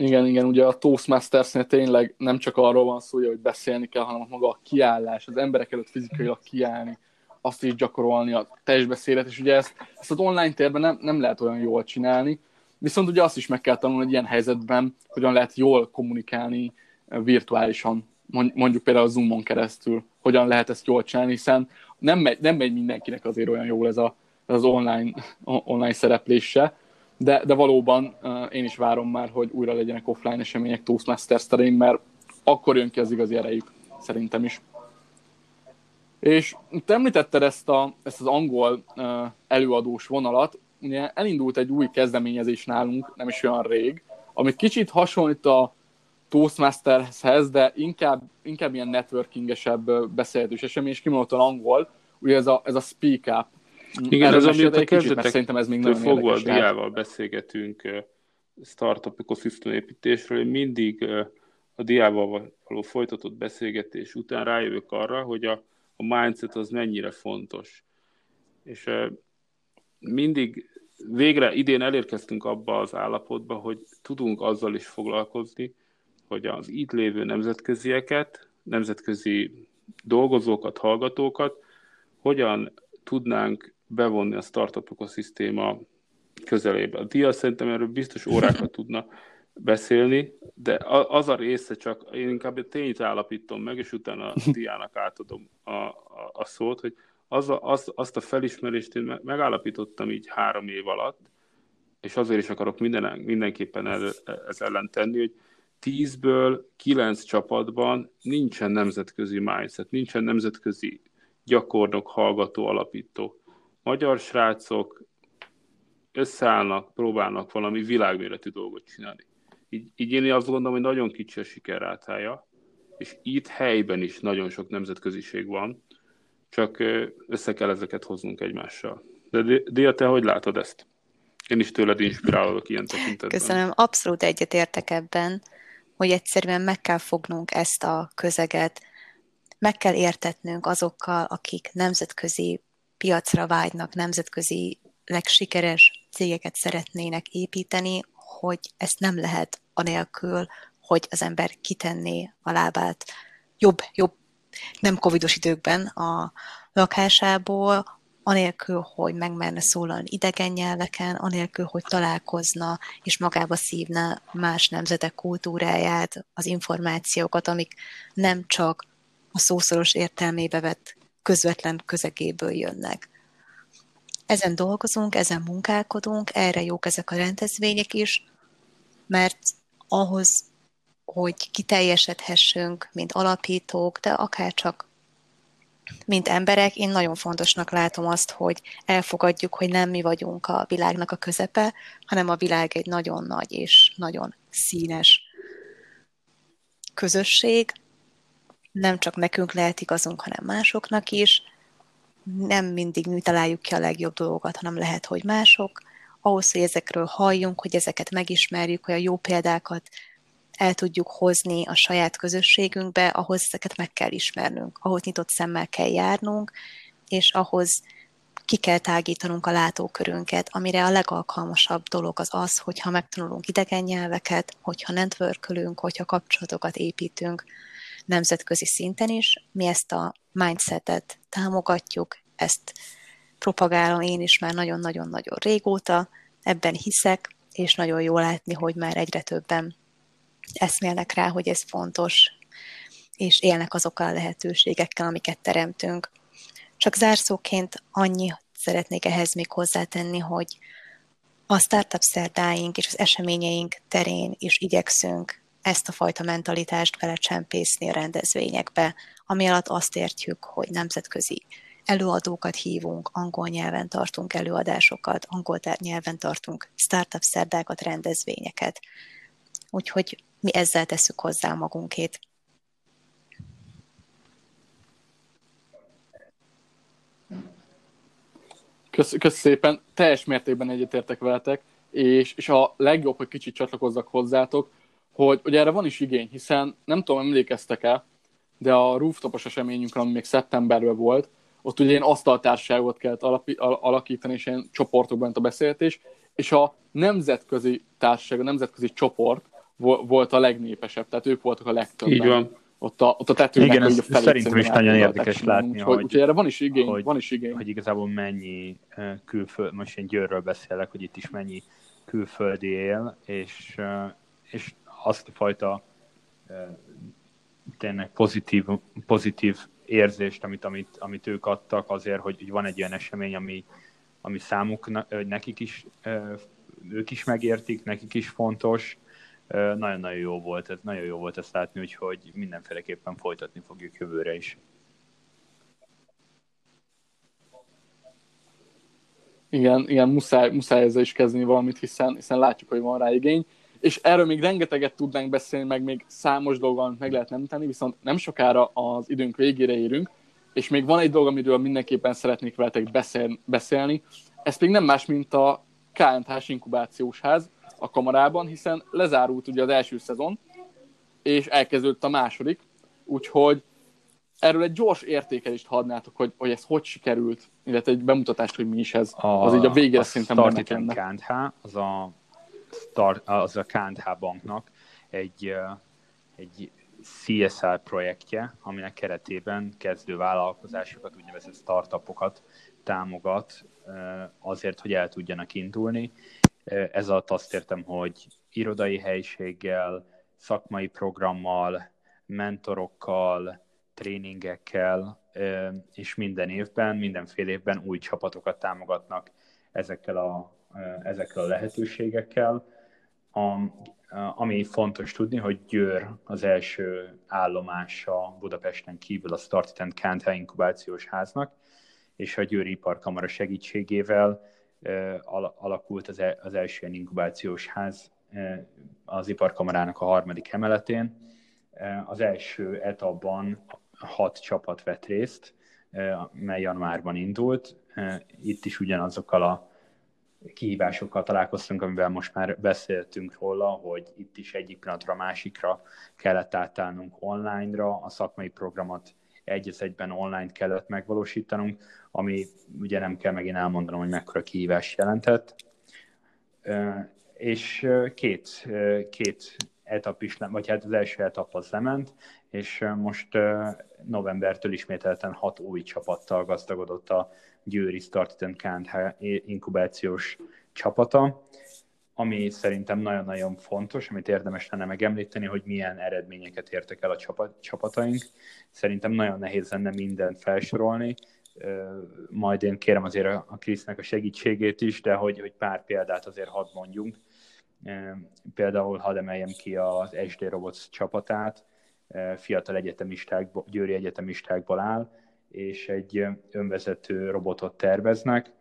Igen, igen, ugye a Toastmasters-nél tényleg nem csak arról van szó, hogy beszélni kell, hanem maga a kiállás, az emberek előtt fizikailag kiállni, azt is gyakorolni, a testbeszédet, és ugye ezt, ezt az online térben nem, nem lehet olyan jól csinálni, viszont ugye azt is meg kell tanulni, hogy ilyen helyzetben hogyan lehet jól kommunikálni eh, virtuálisan, mondjuk például a Zoomon keresztül, hogyan lehet ezt jól csinálni, hiszen nem megy, nem megy mindenkinek azért olyan jól ez, a, az online, online szereplése, de, de valóban én is várom már, hogy újra legyenek offline események Toastmasters terén, mert akkor jön ki az igazi erejük, szerintem is. És te említetted ezt, a, ezt az angol előadós vonalat, ugye elindult egy új kezdeményezés nálunk, nem is olyan rég, amit kicsit hasonlít a Toastmastershez, de inkább, inkább ilyen networkingesebb beszélgetős esemény, és kimondottan angol, ugye ez a, ez a Speak Up. Igen, ez amióta kezdetek, szerintem ez még nagyon fogva a diával beszélgetünk startup ökoszisztém építésről, én mindig a diával való folytatott beszélgetés után rájövök arra, hogy a, a mindset az mennyire fontos. És mindig végre idén elérkeztünk abba az állapotba, hogy tudunk azzal is foglalkozni, hogy az itt lévő nemzetközieket, nemzetközi dolgozókat, hallgatókat hogyan tudnánk bevonni a startup ökoszisztéma közelébe. A dia szerintem erről biztos órákat tudna beszélni, de az a része csak, én inkább a tényt állapítom meg, és utána a diának átadom a, a, a szót, hogy az a, az, azt a felismerést én megállapítottam így három év alatt, és azért is akarok minden, mindenképpen ez, ez ellen tenni, hogy tízből kilenc csapatban nincsen nemzetközi mindset, nincsen nemzetközi gyakornok, hallgató, alapító. Magyar srácok összeállnak, próbálnak valami világméretű dolgot csinálni. így, így én azt gondolom, hogy nagyon kicsi a sikerrátája, és itt helyben is nagyon sok nemzetköziség van, csak össze kell ezeket hoznunk egymással. De Dia, te hogy látod ezt? Én is tőled inspirálok ilyen tekintetben. Köszönöm, abszolút egyetértek ebben, hogy egyszerűen meg kell fognunk ezt a közeget, meg kell értetnünk azokkal, akik nemzetközi piacra vágynak, nemzetközi legsikeres cégeket szeretnének építeni, hogy ezt nem lehet anélkül, hogy az ember kitenné a lábát jobb, jobb, nem covidos időkben a lakásából, anélkül, hogy megmerne szólalni idegen nyelveken, anélkül, hogy találkozna és magába szívna más nemzetek kultúráját, az információkat, amik nem csak a szószoros értelmébe vett közvetlen közegéből jönnek. Ezen dolgozunk, ezen munkálkodunk, erre jók ezek a rendezvények is, mert ahhoz, hogy kiteljesedhessünk, mint alapítók, de akár csak mint emberek, én nagyon fontosnak látom azt, hogy elfogadjuk, hogy nem mi vagyunk a világnak a közepe, hanem a világ egy nagyon nagy és nagyon színes közösség. Nem csak nekünk lehet igazunk, hanem másoknak is. Nem mindig mi találjuk ki a legjobb dolgokat, hanem lehet, hogy mások. Ahhoz, hogy ezekről halljunk, hogy ezeket megismerjük, hogy a jó példákat el tudjuk hozni a saját közösségünkbe, ahhoz ezeket meg kell ismernünk, ahhoz nyitott szemmel kell járnunk, és ahhoz ki kell tágítanunk a látókörünket, amire a legalkalmasabb dolog az az, hogyha megtanulunk idegen nyelveket, hogyha networkölünk, hogyha kapcsolatokat építünk nemzetközi szinten is. Mi ezt a mindsetet támogatjuk, ezt propagálom én is már nagyon-nagyon-nagyon régóta, ebben hiszek, és nagyon jó látni, hogy már egyre többen eszmélnek rá, hogy ez fontos, és élnek azokkal a lehetőségekkel, amiket teremtünk. Csak zárszóként annyi szeretnék ehhez még hozzátenni, hogy a startup szerdáink és az eseményeink terén is igyekszünk ezt a fajta mentalitást belecsempészni a rendezvényekbe, ami alatt azt értjük, hogy nemzetközi előadókat hívunk, angol nyelven tartunk előadásokat, angol nyelven tartunk startup szerdákat, rendezvényeket. Úgyhogy mi ezzel tesszük hozzá magunkét. Köszönöm szépen, teljes mértékben egyetértek veletek, és, és a legjobb, hogy kicsit csatlakozzak hozzátok, hogy, hogy erre van is igény, hiszen nem tudom, emlékeztek-e, de a rooftopos eseményünkre, ami még szeptemberben volt, ott ugye ilyen asztaltárságot kellett alapi, alakítani, és ilyen csoportokban a beszélgetés, és a nemzetközi társaság, a nemzetközi csoport volt a legnépesebb, tehát ők voltak a legtöbben. Így van. Ott a, ott a tetőnek Igen, ez szerintem is nagyon érdekes látni, hogy, hogy, erre van is igény, hogy, van is igény. Hogy igazából mennyi külföld, most én Győrről beszélek, hogy itt is mennyi külföldi él, és, és azt a fajta tényleg pozitív, pozitív érzést, amit, amit, amit ők adtak azért, hogy, hogy van egy olyan esemény, ami, ami számuk, nekik is, ők is megértik, nekik is fontos, nagyon-nagyon jó volt, ez nagyon jó volt ezt látni, úgyhogy mindenféleképpen folytatni fogjuk jövőre is. Igen, igen muszáj, muszáj ezzel is kezdeni valamit, hiszen, hiszen látjuk, hogy van rá igény. És erről még rengeteget tudnánk beszélni, meg még számos dolgon meg lehet nem tenni, viszont nem sokára az időnk végére érünk, és még van egy dolog, amiről mindenképpen szeretnék veletek beszél, beszélni. Ez még nem más, mint a KNH-s inkubációs ház, a kamarában, hiszen lezárult ugye az első szezon, és elkezdődött a második, úgyhogy erről egy gyors értékelést hadnátok, hogy, hogy ez hogy sikerült, illetve egy bemutatást, hogy mi is ez. A, az így a végére szerintem benne az a, az a KNH banknak egy, egy CSR projektje, aminek keretében kezdő vállalkozásokat, úgynevezett startupokat támogat azért, hogy el tudjanak indulni, ez alatt azt értem, hogy irodai helyiséggel, szakmai programmal, mentorokkal, tréningekkel, és minden évben, mindenfél évben új csapatokat támogatnak ezekkel a, ezekkel a lehetőségekkel. A, ami fontos tudni, hogy Győr az első állomása Budapesten kívül a Start and Can't inkubációs háznak, és a Győri Iparkamara segítségével alakult az, az első inkubációs ház az iparkamarának a harmadik emeletén. Az első etapban hat csapat vett részt, mely januárban indult. Itt is ugyanazokkal a kihívásokkal találkoztunk, amivel most már beszéltünk róla, hogy itt is egyik pillanatra másikra kellett átállnunk online-ra, a szakmai programot egy egyben online kellett megvalósítanunk, ami ugye nem kell megint elmondanom, hogy mekkora kihívás jelentett. És két, két etap is, vagy hát az első etap az lement, és most novembertől ismételten hat új csapattal gazdagodott a Győri Started and inkubációs csapata, ami szerintem nagyon-nagyon fontos, amit érdemes lenne megemlíteni, hogy milyen eredményeket értek el a csapat, csapataink. Szerintem nagyon nehéz lenne mindent felsorolni, majd én kérem azért a Krisznek a segítségét is, de hogy, hogy pár példát azért hadd mondjunk. Például hadd emeljem ki az SD Robots csapatát, fiatal egyetemisták, győri egyetemistákból áll, és egy önvezető robotot terveznek,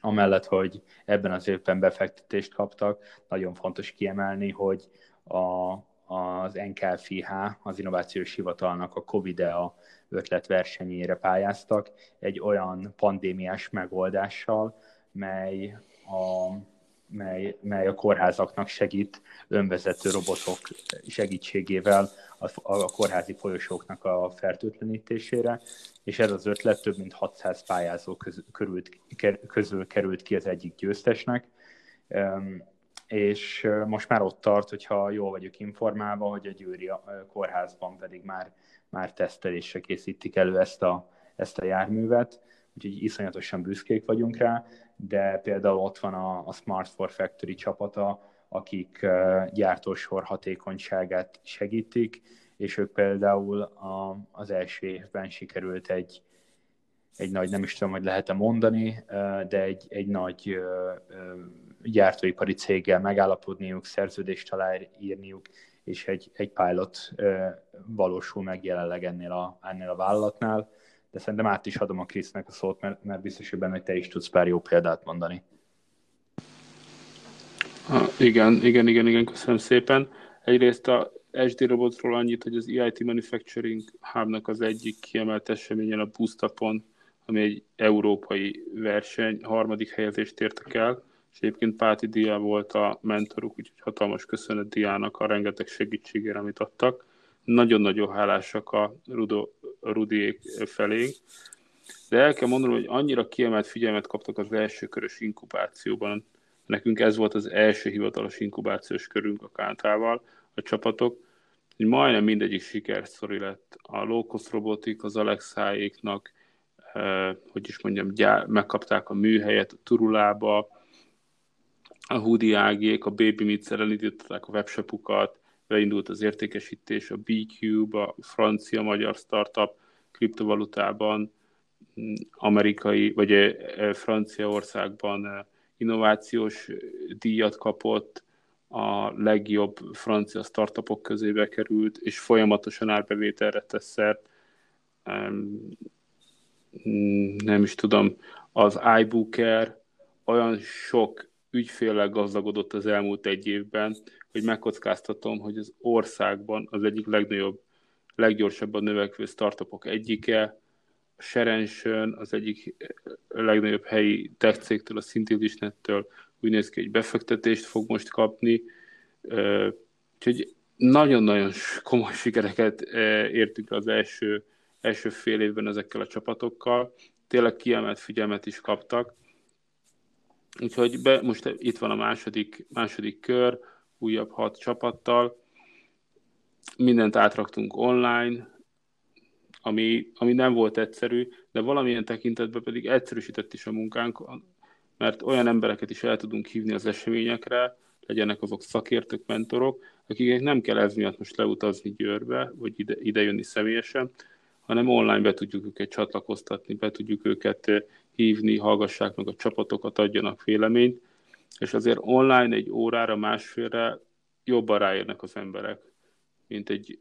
amellett, hogy ebben az évben befektetést kaptak, nagyon fontos kiemelni, hogy a, az NKFIH, az Innovációs Hivatalnak a COVID-EA ötletversenyére pályáztak egy olyan pandémiás megoldással, mely a mely, mely a kórházaknak segít önvezető robotok segítségével a, a kórházi folyosóknak a fertőtlenítésére, és ez az ötlet több mint 600 pályázó közül, körült, közül került ki az egyik győztesnek, és most már ott tart, hogyha jól vagyok informálva, hogy a Győri kórházban pedig már, már tesztelésre készítik elő ezt a, ezt a járművet, úgyhogy iszonyatosan büszkék vagyunk rá, de például ott van a, a Smart for Factory csapata, akik gyártósor hatékonyságát segítik, és ők például a, az első évben sikerült egy, egy nagy, nem is tudom, hogy lehet-e mondani, de egy, egy nagy gyártóipari céggel megállapodniuk, szerződést aláírniuk, és egy, egy pilot valósul meg jelenleg ennél a, ennél a vállalatnál de szerintem át is adom a Krisznek a szót, mert, mert biztos, hogy benne, hogy te is tudsz pár jó példát mondani. Ha, igen, igen, igen, igen, köszönöm szépen. Egyrészt a SD Robotról annyit, hogy az EIT Manufacturing Hubnak az egyik kiemelt eseményen a Boostapon, ami egy európai verseny, harmadik helyezést értek el, és egyébként Páti Dia volt a mentoruk, úgyhogy hatalmas köszönet Diának a rengeteg segítségére, amit adtak nagyon-nagyon hálásak a, Rudo, Rudiék felé, de el kell mondanom, hogy annyira kiemelt figyelmet kaptak az első körös inkubációban. Nekünk ez volt az első hivatalos inkubációs körünk a Kántával, a csapatok, hogy majdnem mindegyik sikerszori lett. A Locus Robotik, az Alexáéknak, eh, hogy is mondjam, gyár, megkapták a műhelyet a Turulába, a Hudi Ágék, a Baby Meets elindították a webshopukat, beindult az értékesítés a BQ, a francia-magyar startup kriptovalutában, mm, amerikai, vagy eh, eh, Franciaországban eh, innovációs díjat kapott, a legjobb francia startupok közébe került, és folyamatosan árbevételre tesz szert. Mm, nem is tudom, az iBooker olyan sok ügyféllel gazdagodott az elmúlt egy évben, hogy megkockáztatom, hogy az országban az egyik legnagyobb, leggyorsabban növekvő startupok egyike, Serensön, az egyik legnagyobb helyi tech cégtől, a Szintillisnettől úgy néz ki, hogy befektetést fog most kapni. Úgyhogy nagyon-nagyon komoly sikereket értünk az első, első fél évben ezekkel a csapatokkal. Tényleg kiemelt figyelmet is kaptak. Úgyhogy be, most itt van a második, második kör, újabb hat csapattal. Mindent átraktunk online, ami, ami nem volt egyszerű, de valamilyen tekintetben pedig egyszerűsített is a munkánk, mert olyan embereket is el tudunk hívni az eseményekre, legyenek azok szakértők, mentorok, akiknek nem kell ez miatt most leutazni Győrbe, vagy ide, ide jönni személyesen, hanem online be tudjuk őket csatlakoztatni, be tudjuk őket hívni, hallgassák meg a csapatokat, adjanak véleményt, és azért online egy órára, másfélre jobban ráérnek az emberek, mint egy,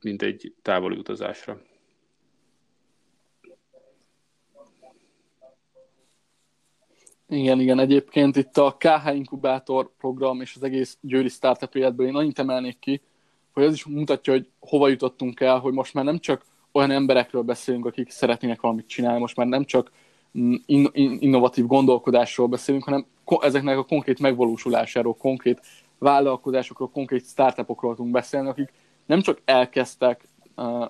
mint egy távoli utazásra. Igen, igen, egyébként itt a KH Inkubátor program és az egész Győri Startup életből én annyit emelnék ki, hogy ez is mutatja, hogy hova jutottunk el, hogy most már nem csak olyan emberekről beszélünk, akik szeretnének valamit csinálni, most már nem csak mm, in- in- innovatív gondolkodásról beszélünk, hanem ezeknek a konkrét megvalósulásáról, konkrét vállalkozásokról, konkrét startupokról tudunk beszélni, akik nem csak elkezdtek uh,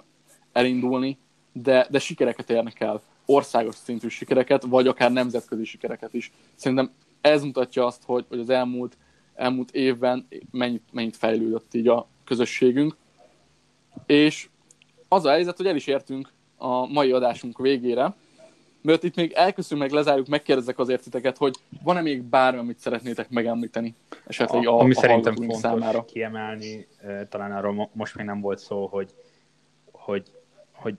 elindulni, de, de sikereket érnek el, országos szintű sikereket, vagy akár nemzetközi sikereket is. Szerintem ez mutatja azt, hogy, hogy az elmúlt, elmúlt évben mennyit, mennyit fejlődött így a közösségünk. És az a helyzet, hogy el is értünk a mai adásunk végére, mert itt még elköszönünk, meg lezárjuk, megkérdezek azért titeket, hogy van-e még bármi, amit szeretnétek megemlíteni esetleg a, Ami a szerintem fontos számára? kiemelni, talán arról most még nem volt szó, hogy, hogy, hogy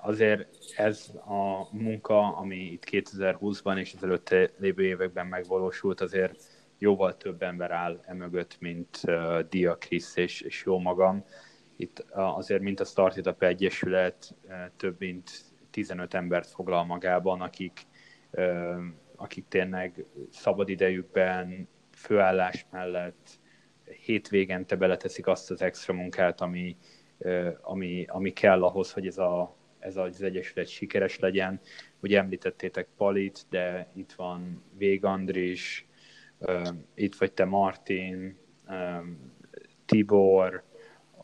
azért ez a munka, ami itt 2020-ban és az előtte lévő években megvalósult, azért jóval több ember áll emögött, mint uh, Dia Krisz és, és jó magam. Itt uh, azért, mint a Startup Egyesület, uh, több mint 15 embert foglal magában, akik, akik tényleg szabadidejükben, főállás mellett hétvégente beleteszik azt az extra munkát, ami, ami, ami kell ahhoz, hogy ez a, ez az Egyesület sikeres legyen. Ugye említettétek Palit, de itt van Vég Andris, itt vagy te Martin, Tibor,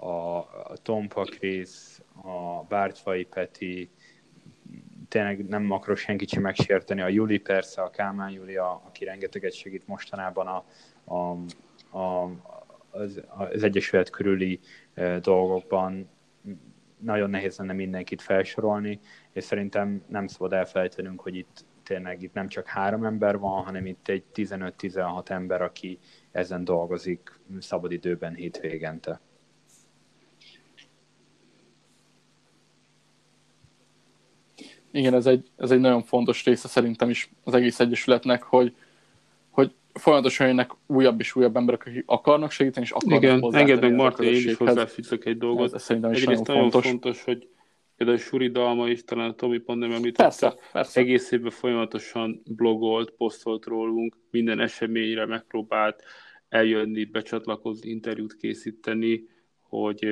a Tompa Krisz, a Bártfai Peti, tényleg nem akarok senkit sem megsérteni, a Juli persze, a Kálmán Júlia, aki rengeteget segít mostanában a, a, a, az, az Egyesület körüli dolgokban, nagyon nehéz lenne mindenkit felsorolni, és szerintem nem szabad elfelejtenünk, hogy itt tényleg itt nem csak három ember van, hanem itt egy 15-16 ember, aki ezen dolgozik szabadidőben hétvégente. Igen, ez egy, ez egy nagyon fontos része szerintem is az egész egyesületnek, hogy, hogy folyamatosan jönnek újabb és újabb emberek, akik akarnak segíteni, és akarnak Igen, engedd meg Martin, én is hozzáfűzök egy dolgot. Ez, ez szerintem is Egyrészt nagyon, nagyon fontos. fontos, hogy például Suri Dalma is, talán a Tomi pont nem említette, persze, persze. egész évben folyamatosan blogolt, posztolt rólunk, minden eseményre megpróbált eljönni, becsatlakozni, interjút készíteni, hogy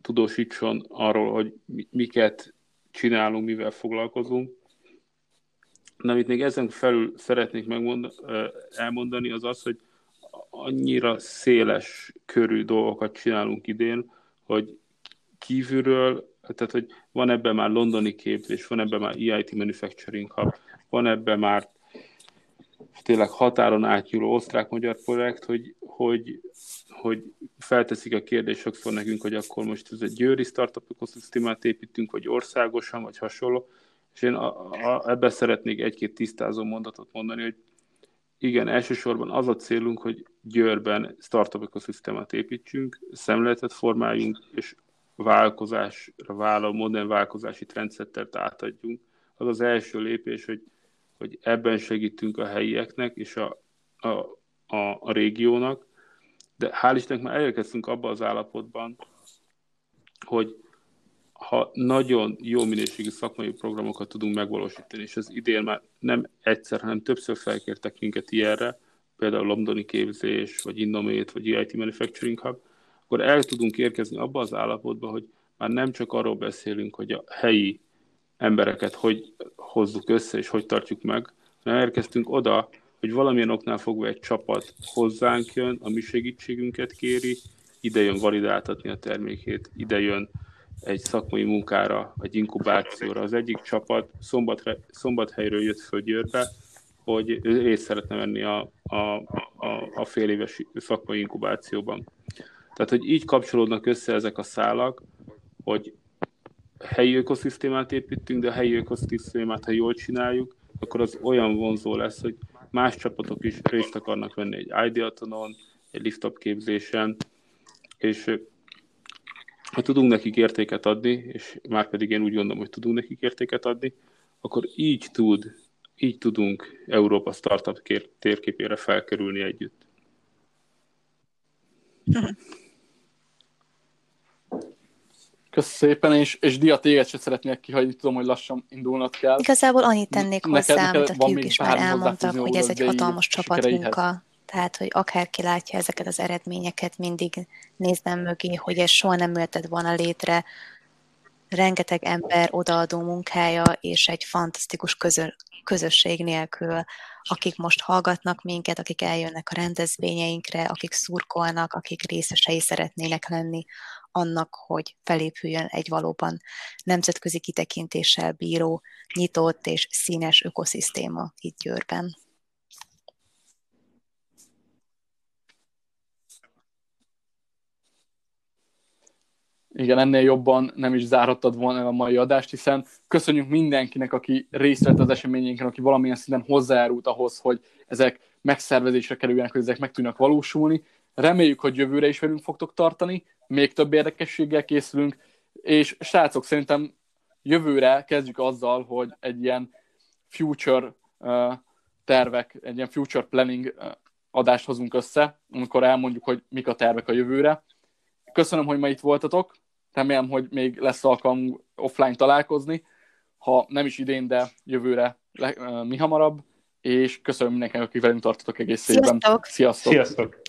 tudósítson arról, hogy miket csinálunk, mivel foglalkozunk. Na, amit még ezen felül szeretnék elmondani, az az, hogy annyira széles körű dolgokat csinálunk idén, hogy kívülről tehát, hogy van ebben már londoni képzés, van ebben már EIT Manufacturing Hub, van ebben már tényleg határon átnyúló osztrák-magyar projekt, hogy, hogy, hogy felteszik a kérdést sokszor nekünk, hogy akkor most ez egy győri startup ökoszisztémát építünk, vagy országosan, vagy hasonló. És én a, a, ebben szeretnék egy-két tisztázó mondatot mondani, hogy igen, elsősorban az a célunk, hogy Győrben startup ökoszisztémát építsünk, szemléletet formáljunk, és vállalkozásra vállaló modern vállalkozási trendszettert átadjunk, az az első lépés, hogy, hogy ebben segítünk a helyieknek és a, a, a, a régiónak, de hál' Istennek már elérkeztünk abba az állapotban, hogy ha nagyon jó minőségű szakmai programokat tudunk megvalósítani, és az idén már nem egyszer, hanem többször felkértek minket ilyenre, például londoni képzés, vagy Innomate, vagy EIT Manufacturing Hub, akkor el tudunk érkezni abba az állapotba, hogy már nem csak arról beszélünk, hogy a helyi embereket hogy hozzuk össze és hogy tartjuk meg, hanem elkezdtünk oda, hogy valamilyen oknál fogva egy csapat hozzánk jön, a mi segítségünket kéri, ide jön validáltatni a termékét, ide jön egy szakmai munkára, egy inkubációra. Az egyik csapat szombat, szombathelyről jött föl Győrbe, hogy ő részt szeretne venni a, a, a, a fél éves szakmai inkubációban. Tehát, hogy így kapcsolódnak össze ezek a szálak, hogy helyi ökoszisztémát építünk, de a helyi ökoszisztémát, ha jól csináljuk, akkor az olyan vonzó lesz, hogy más csapatok is részt akarnak venni egy Ideatonon, egy liftup képzésen, és ha tudunk nekik értéket adni, és már pedig én úgy gondolom, hogy tudunk nekik értéket adni, akkor így tud, így tudunk Európa startup térképére felkerülni együtt. Köszönöm szépen, és, és Dia, téged se szeretnék kihagyni, tudom, hogy lassan indulnod kell. Igazából annyit tennék Neked- hozzá, amit a fiúk is már elmondtak, hogy ez egy hatalmas csapatmunka. Tehát, hogy akárki látja ezeket az eredményeket, mindig néznem mögé, hogy ez soha nem jöhetett volna létre. Rengeteg ember odaadó munkája, és egy fantasztikus közö, közösség nélkül, akik most hallgatnak minket, akik eljönnek a rendezvényeinkre, akik szurkolnak, akik részesei szeretnének lenni annak, hogy felépüljön egy valóban nemzetközi kitekintéssel bíró, nyitott és színes ökoszisztéma itt Győrben. Igen, ennél jobban nem is zárhattad volna el a mai adást, hiszen köszönjük mindenkinek, aki részt vett az eseményénken, aki valamilyen szinten hozzájárult ahhoz, hogy ezek megszervezésre kerüljenek, hogy ezek meg tudnak valósulni. Reméljük, hogy jövőre is velünk fogtok tartani, még több érdekességgel készülünk, és srácok, szerintem jövőre kezdjük azzal, hogy egy ilyen future uh, tervek, egy ilyen future planning uh, adást hozunk össze, amikor elmondjuk, hogy mik a tervek a jövőre. Köszönöm, hogy ma itt voltatok, remélem, hogy még lesz alkalmunk offline találkozni, ha nem is idén, de jövőre le, uh, mi hamarabb, és köszönöm mindenkinek, aki velünk tartotok egész évben. Sziasztok! Sziasztok! Sziasztok!